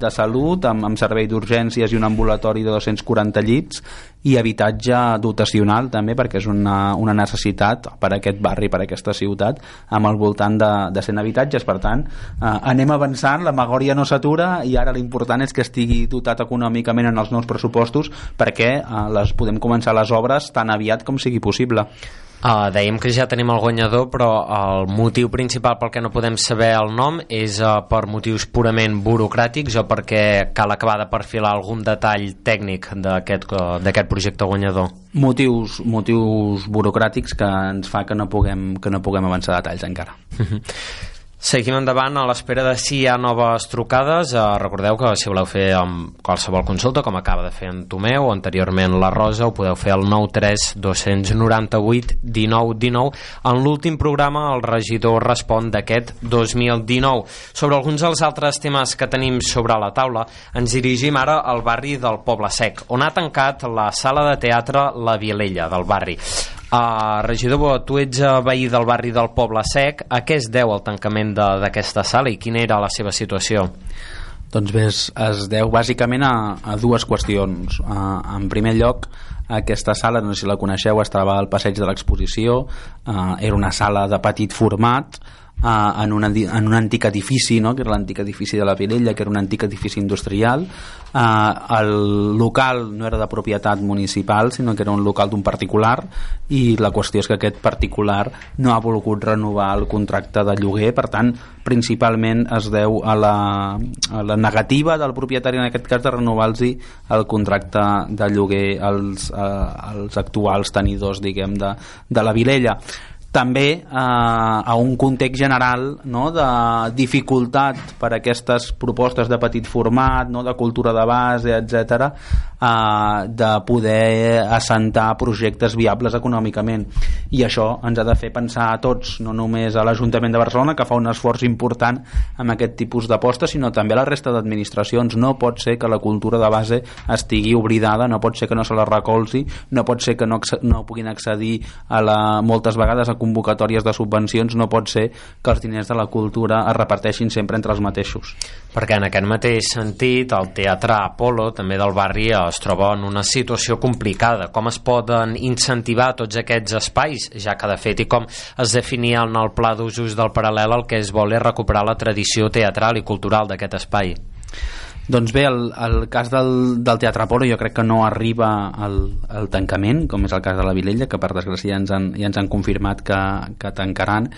de salut amb, amb servei d'urgències i un ambulatori de 240 llits i habitatge dotacional també perquè és una, una necessitat per a aquest barri, per a aquesta ciutat amb al voltant de, de 100 habitatges. Per tant, eh, anem avançant la Magòria no s'atura i ara l'important és que estigui dotat econòmicament en els nous pressupostos perquè eh, les podem començar les obres tan aviat com sigui possible Uh, dèiem que ja tenim el guanyador, però el motiu principal pel que no podem saber el nom és uh, per motius purament burocràtics o perquè cal acabar de perfilar algun detall tècnic d'aquest uh, projecte guanyador? Motius, motius burocràtics que ens fa que no puguem, que no puguem avançar detalls encara. (laughs) Seguim endavant a l'espera de si hi ha noves trucades. Eh, recordeu que si voleu fer amb qualsevol consulta, com acaba de fer en Tomeu o anteriorment la Rosa, ho podeu fer al 93 298 19 19. En l'últim programa el regidor respon d'aquest 2019. Sobre alguns dels altres temes que tenim sobre la taula, ens dirigim ara al barri del Poble Sec, on ha tancat la sala de teatre La Vilella del barri. Uh, regidor, tu ets uh, veí del barri del Poble Sec. A què es deu el tancament d'aquesta sala i quina era la seva situació? Doncs bé, es, es deu bàsicament a, a dues qüestions. Uh, en primer lloc, aquesta sala, no sé si la coneixeu, estava al passeig de l'exposició, uh, era una sala de petit format, eh, en, un, en un antic edifici, no? que era l'antic edifici de la Vilella, que era un antic edifici industrial. Eh, el local no era de propietat municipal, sinó que era un local d'un particular i la qüestió és que aquest particular no ha volgut renovar el contracte de lloguer, per tant, principalment es deu a la, a la negativa del propietari, en aquest cas, de renovar-los el contracte de lloguer als, eh, als actuals tenidors, diguem, de, de la Vilella també eh, a un context general no, de dificultat per a aquestes propostes de petit format, no, de cultura de base, etc, eh, de poder assentar projectes viables econòmicament. I això ens ha de fer pensar a tots, no només a l'Ajuntament de Barcelona, que fa un esforç important amb aquest tipus d'aposta, sinó també a la resta d'administracions. No pot ser que la cultura de base estigui obridada, no pot ser que no se la recolzi, no pot ser que no, no puguin accedir a la, moltes vegades a convocatòries de subvencions no pot ser que els diners de la cultura es reparteixin sempre entre els mateixos. Perquè en aquest mateix sentit el Teatre Apolo, també del barri, es troba en una situació complicada. Com es poden incentivar tots aquests espais, ja que de fet i com es definia en el pla d'usos del paral·lel el que es vol és recuperar la tradició teatral i cultural d'aquest espai? Doncs bé, el, el cas del, del Teatre Apolo jo crec que no arriba al, al tancament, com és el cas de la Vilella, que per desgràcia ja ens han, ja ens han confirmat que, que tancaran.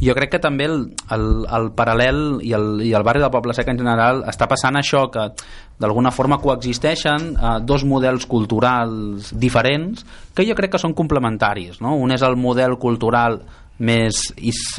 Jo crec que també el, el, el paral·lel i el, i el barri del Poble Sec en general està passant això que d'alguna forma coexisteixen eh, dos models culturals diferents que jo crec que són complementaris. No? Un és el model cultural més,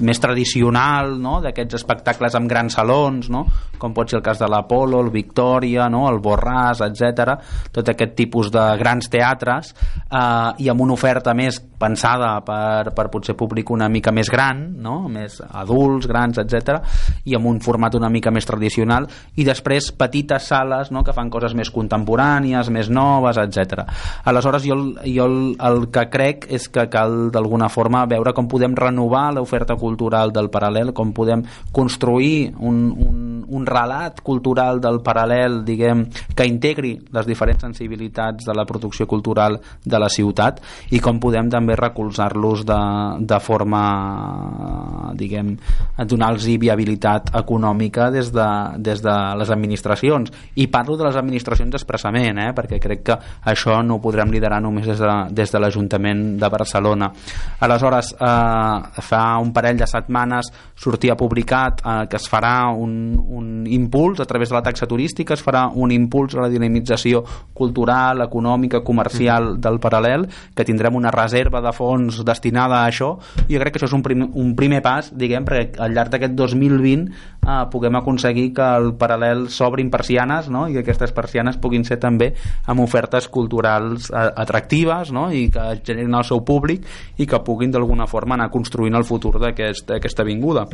més tradicional no? d'aquests espectacles amb grans salons no? com pot ser el cas de l'Apolo, el Victòria no? el Borràs, etc tot aquest tipus de grans teatres eh, i amb una oferta més pensada per, per potser públic una mica més gran no? més adults, grans, etc i amb un format una mica més tradicional i després petites sales no? que fan coses més contemporànies, més noves, etc. Aleshores jo, jo el, el que crec és que cal d'alguna forma veure com podem renovar l'oferta cultural del paral·lel, com podem construir un, un, un relat cultural del paral·lel, diguem, que integri les diferents sensibilitats de la producció cultural de la ciutat i com podem també recolzar-los de, de forma diguem, donar-los viabilitat econòmica des de, des de les administracions i parlo de les administracions expressament eh? perquè crec que això no ho podrem liderar només des de, des de l'Ajuntament de Barcelona aleshores eh, fa un parell de setmanes sortia publicat eh, que es farà un, un impuls a través de la taxa turística, es farà un impuls a la dinamització cultural, econòmica, comercial mm. del paral·lel, que tindrem una reserva de fons destinada a això, jo crec que això és un, prim, un primer pas, diguem, perquè al llarg d'aquest 2020 eh, puguem aconseguir que el paral·lel s'obrin persianes no? i que aquestes persianes puguin ser també amb ofertes culturals eh, atractives no? i que generin el seu públic i que puguin d'alguna forma anar construint el futur d'aquesta aquest, avinguda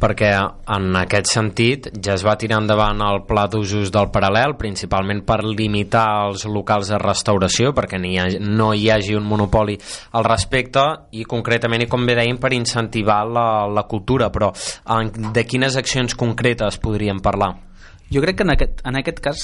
perquè en aquest sentit ja es va tirar endavant el pla d'usos del paral·lel, principalment per limitar els locals de restauració, perquè hi ha, no hi hagi un monopoli al respecte, i concretament, i com bé dèiem, per incentivar la, la cultura, però en, de quines accions concretes podríem parlar? Jo crec que en aquest, en aquest cas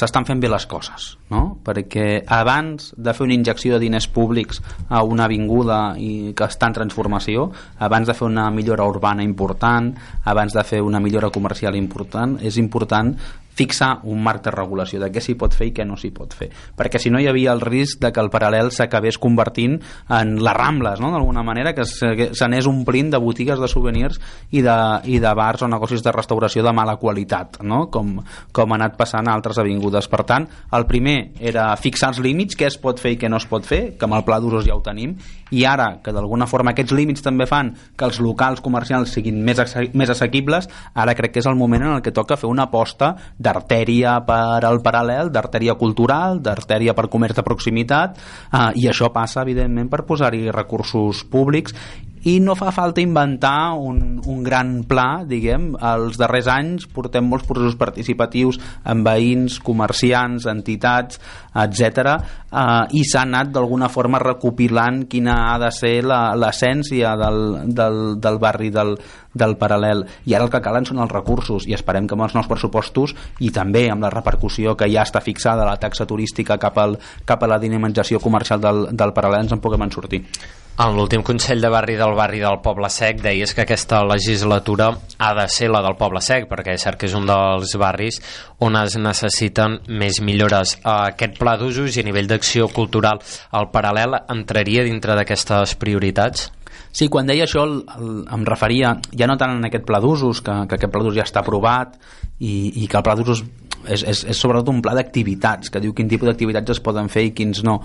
s'estan fent bé les coses, no? perquè abans de fer una injecció de diners públics a una avinguda i que està en transformació, abans de fer una millora urbana important, abans de fer una millora comercial important, és important fixar un marc de regulació de què s'hi pot fer i què no s'hi pot fer perquè si no hi havia el risc de que el paral·lel s'acabés convertint en les Rambles no? d'alguna manera que s'anés omplint de botigues de souvenirs i de, i de bars o negocis de restauració de mala qualitat no? com, com ha anat passant a altres avingudes per tant, el primer era fixar els límits què es pot fer i què no es pot fer que amb el pla d'usos ja ho tenim i ara que d'alguna forma aquests límits també fan que els locals comercials siguin més, més assequibles ara crec que és el moment en el que toca fer una aposta d'artèria per al paral·lel, d'artèria cultural, d'artèria per comerç de proximitat eh, i això passa evidentment per posar-hi recursos públics i no fa falta inventar un, un gran pla, diguem, els darrers anys portem molts processos participatius amb veïns, comerciants, entitats, etc. Eh, i s'ha anat d'alguna forma recopilant quina ha de ser l'essència del, del, del barri del, del paral·lel i ara el que calen són els recursos i esperem que amb els nous pressupostos i també amb la repercussió que ja està fixada la taxa turística cap, al, cap a la dinamització comercial del, del paral·lel ens en puguem en sortir en l'últim Consell de Barri del Barri del Poble Sec deies que aquesta legislatura ha de ser la del Poble Sec perquè és cert que és un dels barris on es necessiten més millores. Aquest pla d'usos i a nivell d'acció cultural al paral·lel entraria dintre d'aquestes prioritats? Sí, quan deia això el, el, em referia ja no tant en aquest pla d'usos, que, que aquest pla d'usos ja està aprovat i, i que el pla d'usos és, és, és sobretot un pla d'activitats, que diu quin tipus d'activitats es poden fer i quins no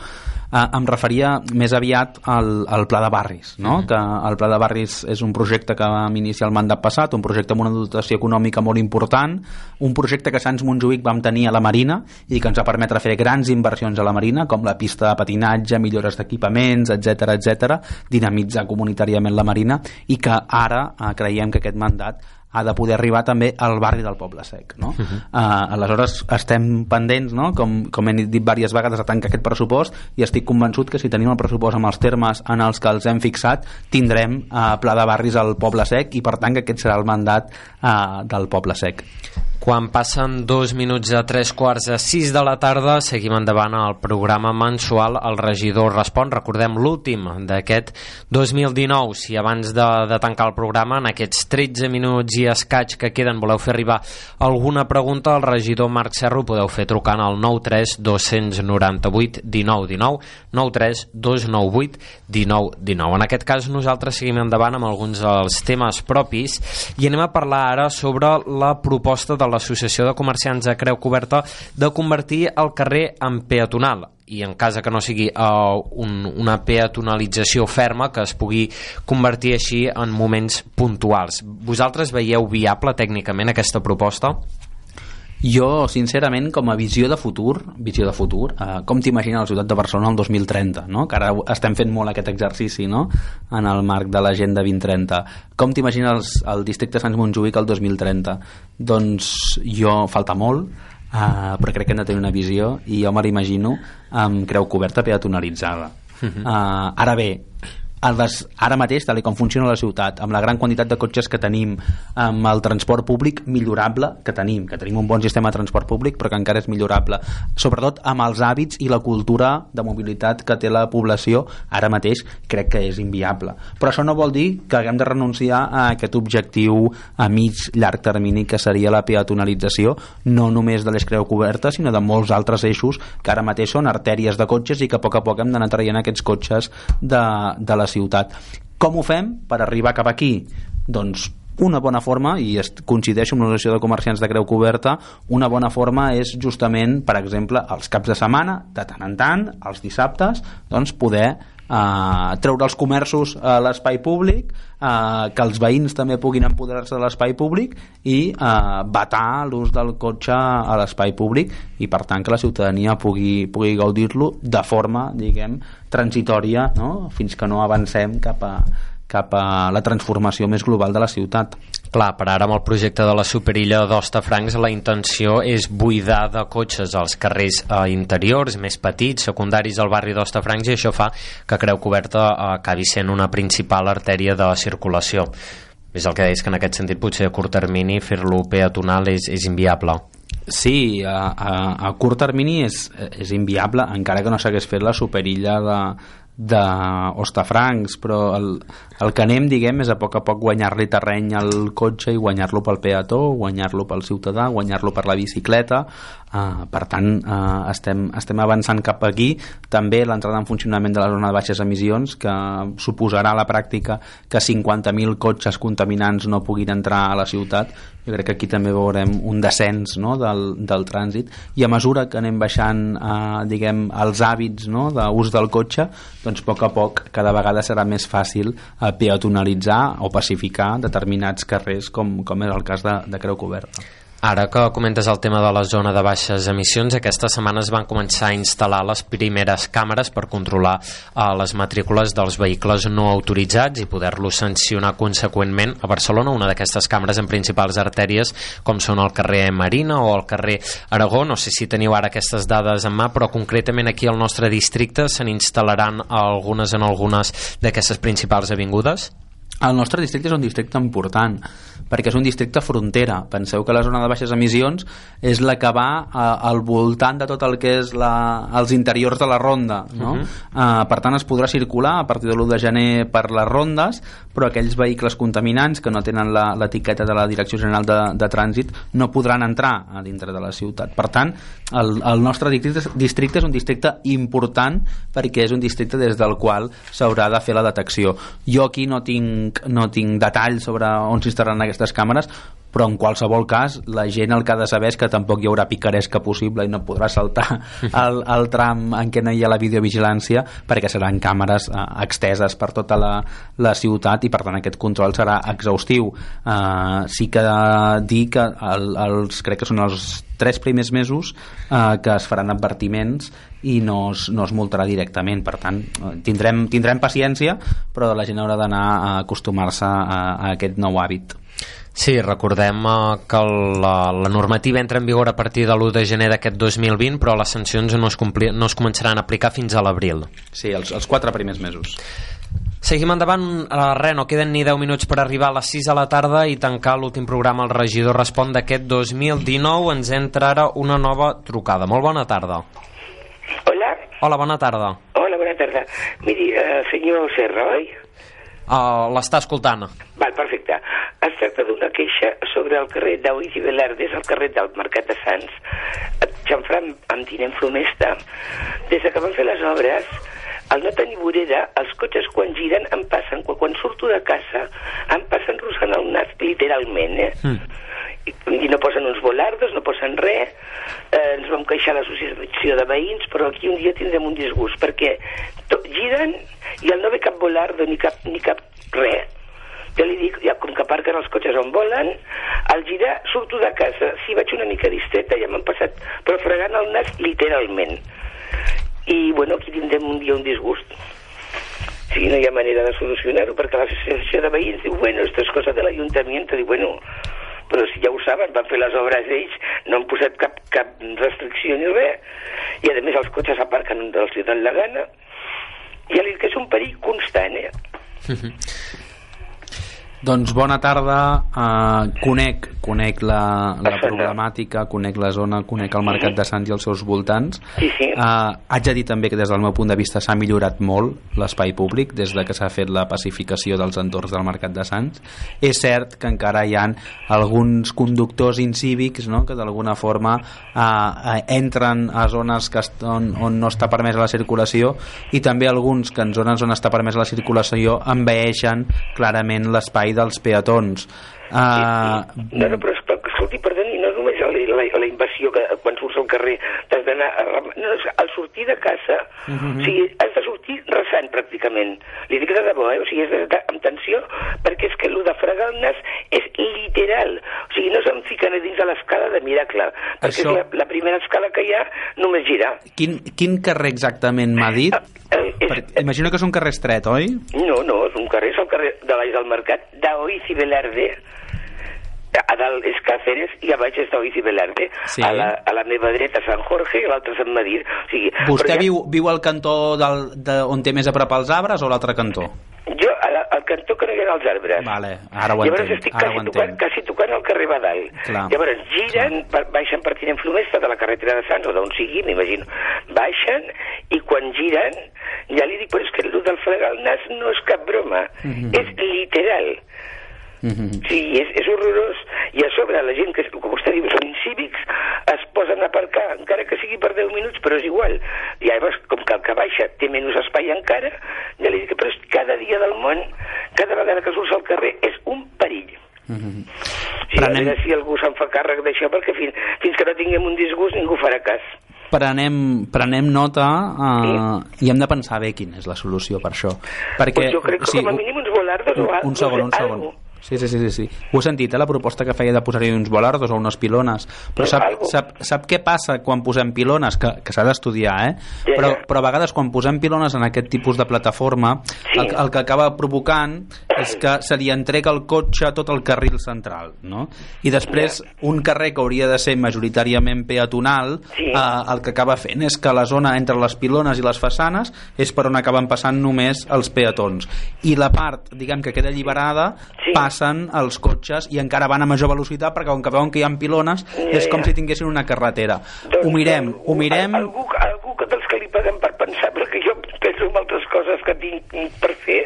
eh, em referia més aviat al, al Pla de Barris, no? Mm -hmm. que el Pla de Barris és un projecte que vam iniciar el mandat passat, un projecte amb una dotació econòmica molt important, un projecte que Sants Montjuïc vam tenir a la Marina i que ens va permetre fer grans inversions a la Marina, com la pista de patinatge, millores d'equipaments, etc etc, dinamitzar comunitàriament la Marina i que ara eh, creiem que aquest mandat ha de poder arribar també al barri del Poble Sec no? Uh -huh. uh, aleshores estem pendents no? com, com he dit diverses vegades a tancar aquest pressupost i estic convençut que si tenim el pressupost amb els termes en els que els hem fixat tindrem uh, pla de barris al Poble Sec i per tant que aquest serà el mandat uh, del Poble Sec quan passen dos minuts a tres quarts a sis de la tarda, seguim endavant al programa mensual El regidor respon. Recordem l'últim d'aquest 2019. Si abans de, de tancar el programa, en aquests 13 minuts i escaig que queden, voleu fer arribar alguna pregunta al regidor Marc Serro, podeu fer trucant al 93 298 19 19 93 298 19 19. En aquest cas, nosaltres seguim endavant amb alguns dels temes propis i anem a parlar ara sobre la proposta de la l'Associació de Comerciants de Creu Coberta de convertir el carrer en peatonal i en cas que no sigui uh, un, una peatonalització ferma que es pugui convertir així en moments puntuals. Vosaltres veieu viable tècnicament aquesta proposta? Jo, sincerament, com a visió de futur, visió de futur, eh, com t'imagina la ciutat de Barcelona el 2030, no? que ara estem fent molt aquest exercici no? en el marc de l'agenda 2030. Com t'imagina el districte de Sants Montjuïc el 2030? Doncs jo, falta molt, eh, però crec que hem de tenir una visió i jo me l'imagino amb creu coberta peatonalitzada. Uh -huh. uh, ara bé, les, ara mateix, tal com funciona la ciutat, amb la gran quantitat de cotxes que tenim, amb el transport públic millorable que tenim, que tenim un bon sistema de transport públic però que encara és millorable, sobretot amb els hàbits i la cultura de mobilitat que té la població, ara mateix crec que és inviable. Però això no vol dir que haguem de renunciar a aquest objectiu a mig, llarg termini que seria la peatonalització, no només de les creu cobertes, sinó de molts altres eixos que ara mateix són artèries de cotxes i que a poc a poc hem d'anar traient aquests cotxes de, de la ciutat. Com ho fem per arribar cap aquí? Doncs una bona forma, i coincideixo amb l'associació de comerciants de Creu Coberta, una bona forma és justament, per exemple, els caps de setmana, de tant en tant, els dissabtes, doncs poder eh, treure els comerços a l'espai públic, eh, que els veïns també puguin empoderar-se de l'espai públic i eh, batar l'ús del cotxe a l'espai públic i per tant que la ciutadania pugui, pugui gaudir-lo de forma, diguem, transitòria no? fins que no avancem cap a, cap a la transformació més global de la ciutat. Clar, per ara amb el projecte de la superilla d'Ostafrancs la intenció és buidar de cotxes els carrers eh, interiors, més petits, secundaris del barri d'Ostafrancs i això fa que Creu Coberta eh, acabi sent una principal artèria de circulació. És el que deies que en aquest sentit potser a curt termini fer-lo peatonal és, és inviable. Sí, a, a, a curt termini és, és inviable, encara que no s'hagués fet la superilla de, d'Ostafrancs, però el, el que anem, diguem, és a poc a poc guanyar-li terreny al cotxe i guanyar-lo pel peató, guanyar-lo pel ciutadà, guanyar-lo per la bicicleta, uh, per tant uh, estem, estem avançant cap aquí. També l'entrada en funcionament de la zona de baixes emissions que suposarà a la pràctica que 50.000 cotxes contaminants no puguin entrar a la ciutat. Jo crec que aquí també veurem un descens no, del, del trànsit. I a mesura que anem baixant eh, diguem, els hàbits no, d'ús del cotxe doncs a poc a poc cada vegada serà més fàcil eh, peatonalitzar o pacificar determinats carrers com, com és el cas de, de Creu Coberta. Ara que comentes el tema de la zona de baixes emissions, aquesta setmana es van començar a instal·lar les primeres càmeres per controlar uh, les matrícules dels vehicles no autoritzats i poder-los sancionar conseqüentment. A Barcelona, una d'aquestes càmeres en principals artèries, com són el carrer Marina o el carrer Aragó, no sé si teniu ara aquestes dades en mà, però concretament aquí al nostre districte se n'instal·laran algunes en algunes d'aquestes principals avingudes? El nostre districte és un districte important perquè és un districte frontera. Penseu que la zona de baixes emissions és la que va a, al voltant de tot el que és la, els interiors de la ronda. No? Uh -huh. uh, per tant, es podrà circular a partir de l'1 de gener per les rondes, però aquells vehicles contaminants que no tenen l'etiqueta de la Direcció General de, de Trànsit no podran entrar a dintre de la ciutat. Per tant, el, el nostre districte, districte és un districte important perquè és un districte des del qual s'haurà de fer la detecció. Jo aquí no tinc, no tinc detalls sobre on s'instal·laran aquestes aquestes càmeres però en qualsevol cas la gent el que ha de saber és que tampoc hi haurà picaresca possible i no podrà saltar (laughs) el, el tram en què no hi ha la videovigilància perquè seran càmeres eh, exteses per tota la, la ciutat i per tant aquest control serà exhaustiu. Eh, sí que dir que el, els, crec que són els tres primers mesos eh, que es faran advertiments i no es, no es multarà directament. Per tant eh, tindrem, tindrem paciència però la gent haurà d'anar a acostumar-se a, a aquest nou hàbit Sí, recordem uh, que la, la normativa entra en vigor a partir de l'1 de gener d'aquest 2020, però les sancions no es, compli, no es començaran a aplicar fins a l'abril. Sí, els, els quatre primers mesos. Seguim endavant, uh, res, no queden ni 10 minuts per arribar a les 6 de la tarda i tancar l'últim programa El regidor respon d'aquest 2019. Ens entra ara una nova trucada. Molt bona tarda. Hola. Hola, bona tarda. Hola, bona tarda. Miri, uh, senyor Serra, oi? Uh, L'està escoltant. Val, perfecte. Es tracta d'una queixa sobre el carrer d'Auís i Velardes, el carrer del Mercat de Sants. Xanfran amb tinent Flomesta. Des que van fer les obres, al no tenir vorera, els cotxes quan giren em passen, quan, quan surto de casa, em passen rossant el nas, literalment, eh? Mm. I, no posen uns volardos, no posen res. Eh, ens vam queixar a l'associació de veïns, però aquí un dia tindrem un disgust, perquè giren i al no ve cap volardo ni cap, ni cap res, ja li dic, ja, com que aparquen els cotxes on volen, al girar surto de casa, si vaig una mica distreta ja m'han passat, però fregant el nas literalment. I, bueno, aquí tindrem un dia un disgust. Sí, no hi ha manera de solucionar-ho, perquè l'associació de veïns diu, bueno, esto es cosa de l'Ajuntament, diu, bueno, però si ja ho saben, van fer les obres ells, no han posat cap, cap restricció ni res, i a més els cotxes aparquen on els donen la gana, i ja li dic que és un perill constant, eh? (laughs) Doncs bona tarda, uh, conec, conec la, la (laughs) problemàtica, conec la zona, conec el Mercat de Sants i els seus voltants. Sí, sí. Uh, haig de dir també que des del meu punt de vista s'ha millorat molt l'espai públic des de que s'ha fet la pacificació dels entorns del Mercat de Sants. És cert que encara hi han alguns conductors incívics no? que d'alguna forma uh, entren a zones que on, on no està permesa la circulació i també alguns que en zones on està permesa la circulació envaeixen clarament l'espai l'espai dels peatons. Uh, no, no, però escolti, perdoni, no només la, la, invasió que quan surts al carrer t'has d'anar no, al sortir de casa uh mhm. -huh. o sigui, has de sortir resant pràcticament li dic de debò, eh? o sigui, és de, amb tensió perquè és que el de fregar el nas és literal o sigui, no se'n fiquen a dins de l'escala de miracle perquè Això... és la, la primera escala que hi ha només girar quin, quin carrer exactament m'ha dit? Uh, és, per, imagino que és un carrer estret, oi? No, no, és un carrer, és el carrer de baix del mercat d'Oiz i Velarde a dalt és Càceres i a baix és i Velarde sí. a, la, a la meva dreta Sant Jorge i l'altra Sant Medir o sigui, Vostè ja... viu, viu al cantó del, de, on té més a prop els arbres o l'altre cantó? Jo, a la, al cantó que no hi ha els arbres. Vale, ara ho Llavors entenc, estic ara quasi ho tocant, entenc. quasi tocant al carrer Badal. Clar. Llavors giren, per, baixen per Tinent Flomesta de la carretera de Sants o d'on sigui, m'imagino. Baixen i quan giren, ja li dic, però és que el del fregar el nas no és cap broma, Mhm. és literal. Sí, és, és horrorós. I a sobre la gent que, com vostè diu, són incívics, es posen a aparcar, encara que sigui per 10 minuts, però és igual. I llavors, com que el que baixa té menys espai encara, ja li dic, però és cada dia del món, cada vegada que surts al carrer, és un perill. Sí, a veure si algú se'n fa càrrec d'això, perquè fins, fins que no tinguem un disgust ningú farà cas. Prenem, prenem nota uh, i hem de pensar bé quina és la solució per això. Perquè, pues jo crec que sí, com a mínim uns volardos o un, un segon, un sé, segon. algo. Sí, sí, sí, sí, sí. Ho he sentit, eh, la proposta que feia de posar-hi uns volardos o unes pilones. Però sap, sap, sap què passa quan posem pilones? Que, que s'ha d'estudiar, eh? Ja, Però, ja. però a vegades quan posem pilones en aquest tipus de plataforma, el, el que acaba provocant és que se li entrega el cotxe tot el carril central, no? I després, un carrer que hauria de ser majoritàriament peatonal, Sí. eh, el que acaba fent és que la zona entre les pilones i les façanes és per on acaben passant només els peatons. I la part, diguem, que queda alliberada, Sí. Passen els cotxes i encara van a major velocitat perquè com que veuen que hi ha pilones és com si tinguessin una carretera. ho mirem, ho mirem... Algú, algú que dels que li paguem per pensar, perquè jo penso en altres coses que tinc per fer,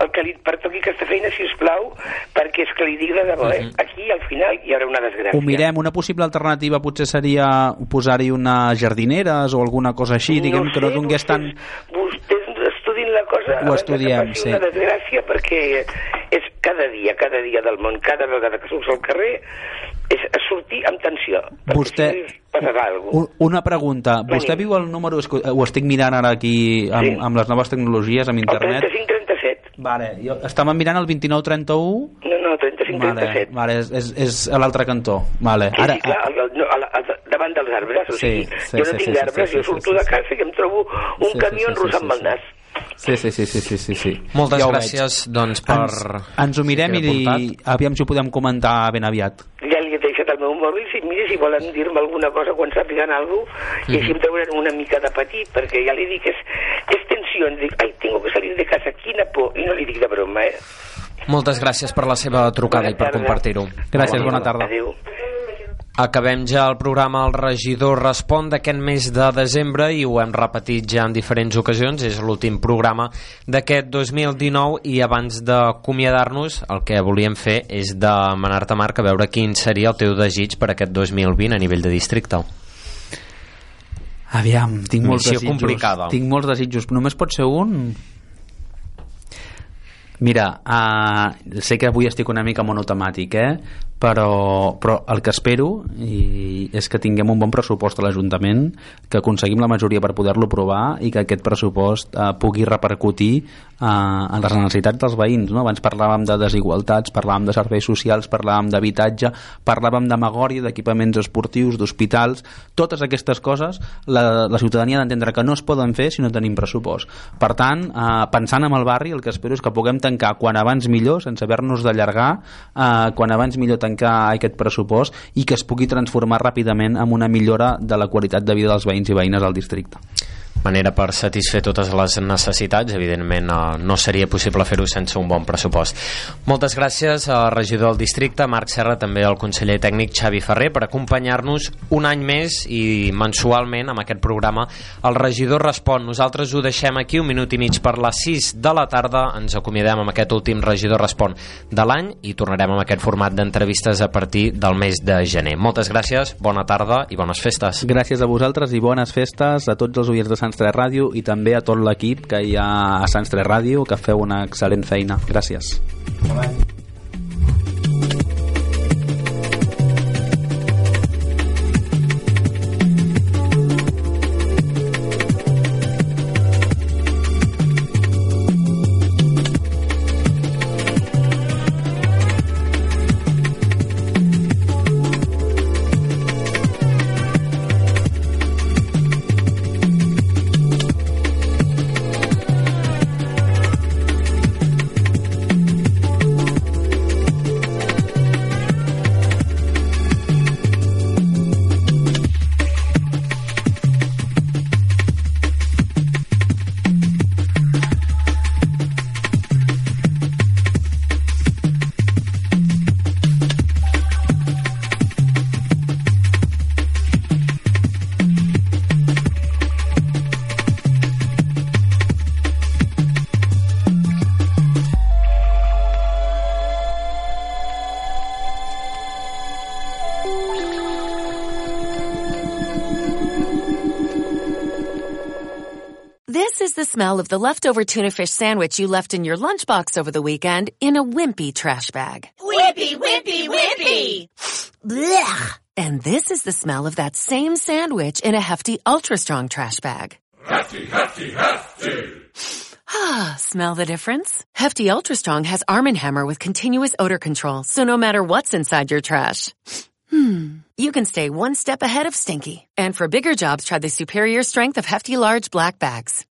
el que li pertoqui aquesta feina, si us plau, perquè és que li dic de debò, eh? Aquí, al final, hi haurà una desgràcia. Ho mirem, una possible alternativa potser seria posar-hi unes jardineres o alguna cosa així, diguem que no donés tant... Vostès estudin la cosa Ho estudiem, que sí. una desgràcia perquè cada dia, cada dia del món, cada vegada que surts al carrer és sortir amb tensió. Vostè- si passarà alguna Una pregunta, vostè viu el número, que ho estic mirant ara aquí amb, Sí. amb les noves tecnologies, amb El internet. 35-37. Vale, jo, estàvem mirant el 2931 No, no, 35-37. Vale, vale, és, és, és a l'altre cantó. Vale. Sí, Ara, sí, clar, el, el, no, a la, a, davant dels arbres, o Sí, sigui, sí, jo no sí, tinc sí, arbres, sí, jo sí, surto sí, de sí. casa i em trobo un Sí, sí, camió sí, sí, enrossant sí, amb el sí. nas. Sí, sí, sí, sí, sí, sí, sí. Moltes Ja gràcies, veig. doncs, per... Ens, ens ho mirem i li, aviam si ho podem comentar ben aviat. Ja li he deixat el meu mòbil, si, mira, si volen dir-me alguna cosa quan sàpiguen alguna cosa, i així em trauran una mica de petit, perquè ja li dic, és, és tensió, dic, ai, tengo que salir de casa, quina por, i no li dic de broma, eh? Moltes gràcies per la seva trucada i per compartir-ho. Gràcies, bona tarda. Adéu. Acabem ja el programa El regidor respon d'aquest mes de desembre i ho hem repetit ja en diferents ocasions, és l'últim programa d'aquest 2019 i abans d'acomiadar-nos el que volíem fer és demanar-te Marc a veure quin seria el teu desig per aquest 2020 a nivell de districte. Aviam, tinc molts Missió desitjos. complicada. Tinc molts desitjos. Només pot ser un? Mira, uh, sé que avui estic una mica monotemàtic, eh? Però, però el que espero i és que tinguem un bon pressupost a l'Ajuntament, que aconseguim la majoria per poder-lo aprovar i que aquest pressupost eh, pugui repercutir eh, en les necessitats dels veïns. No? Abans parlàvem de desigualtats, parlàvem de serveis socials, parlàvem d'habitatge, parlàvem de memòria, d'equipaments esportius, d'hospitals, totes aquestes coses la, la ciutadania ha d'entendre que no es poden fer si no tenim pressupost. Per tant, eh, pensant en el barri, el que espero és que puguem tancar quan abans millor, sense haver-nos d'allargar, eh, quan abans millor tancar aquest pressupost i que es pugui transformar ràpidament en una millora de la qualitat de vida dels veïns i veïnes al districte. Manera per satisfer totes les necessitats evidentment eh, no seria possible fer-ho sense un bon pressupost. Moltes gràcies al regidor del districte Marc Serra, també al conseller tècnic Xavi Ferrer per acompanyar-nos un any més i mensualment amb aquest programa. El regidor respon, nosaltres ho deixem aquí un minut i mig per les 6 de la tarda. Ens acomiadem amb aquest últim regidor respon de l'any i tornarem amb aquest format d'entrevistes a partir del mes de gener. Moltes gràcies, bona tarda i bones festes. Gràcies a vosaltres i bones festes a tots els oients de Sants 3 Ràdio i també a tot l'equip que hi ha a Sants 3 Ràdio que feu una excel·lent feina. Gràcies. is the smell of the leftover tuna fish sandwich you left in your lunchbox over the weekend in a wimpy trash bag. Wimpy, wimpy, wimpy. Blech. And this is the smell of that same sandwich in a hefty, ultra strong trash bag. Hefty, hefty, hefty. Ah, (sighs) smell the difference? Hefty Ultra Strong has Arm & Hammer with continuous odor control, so no matter what's inside your trash, (sniffs) hmm, you can stay one step ahead of stinky. And for bigger jobs, try the superior strength of Hefty Large Black Bags.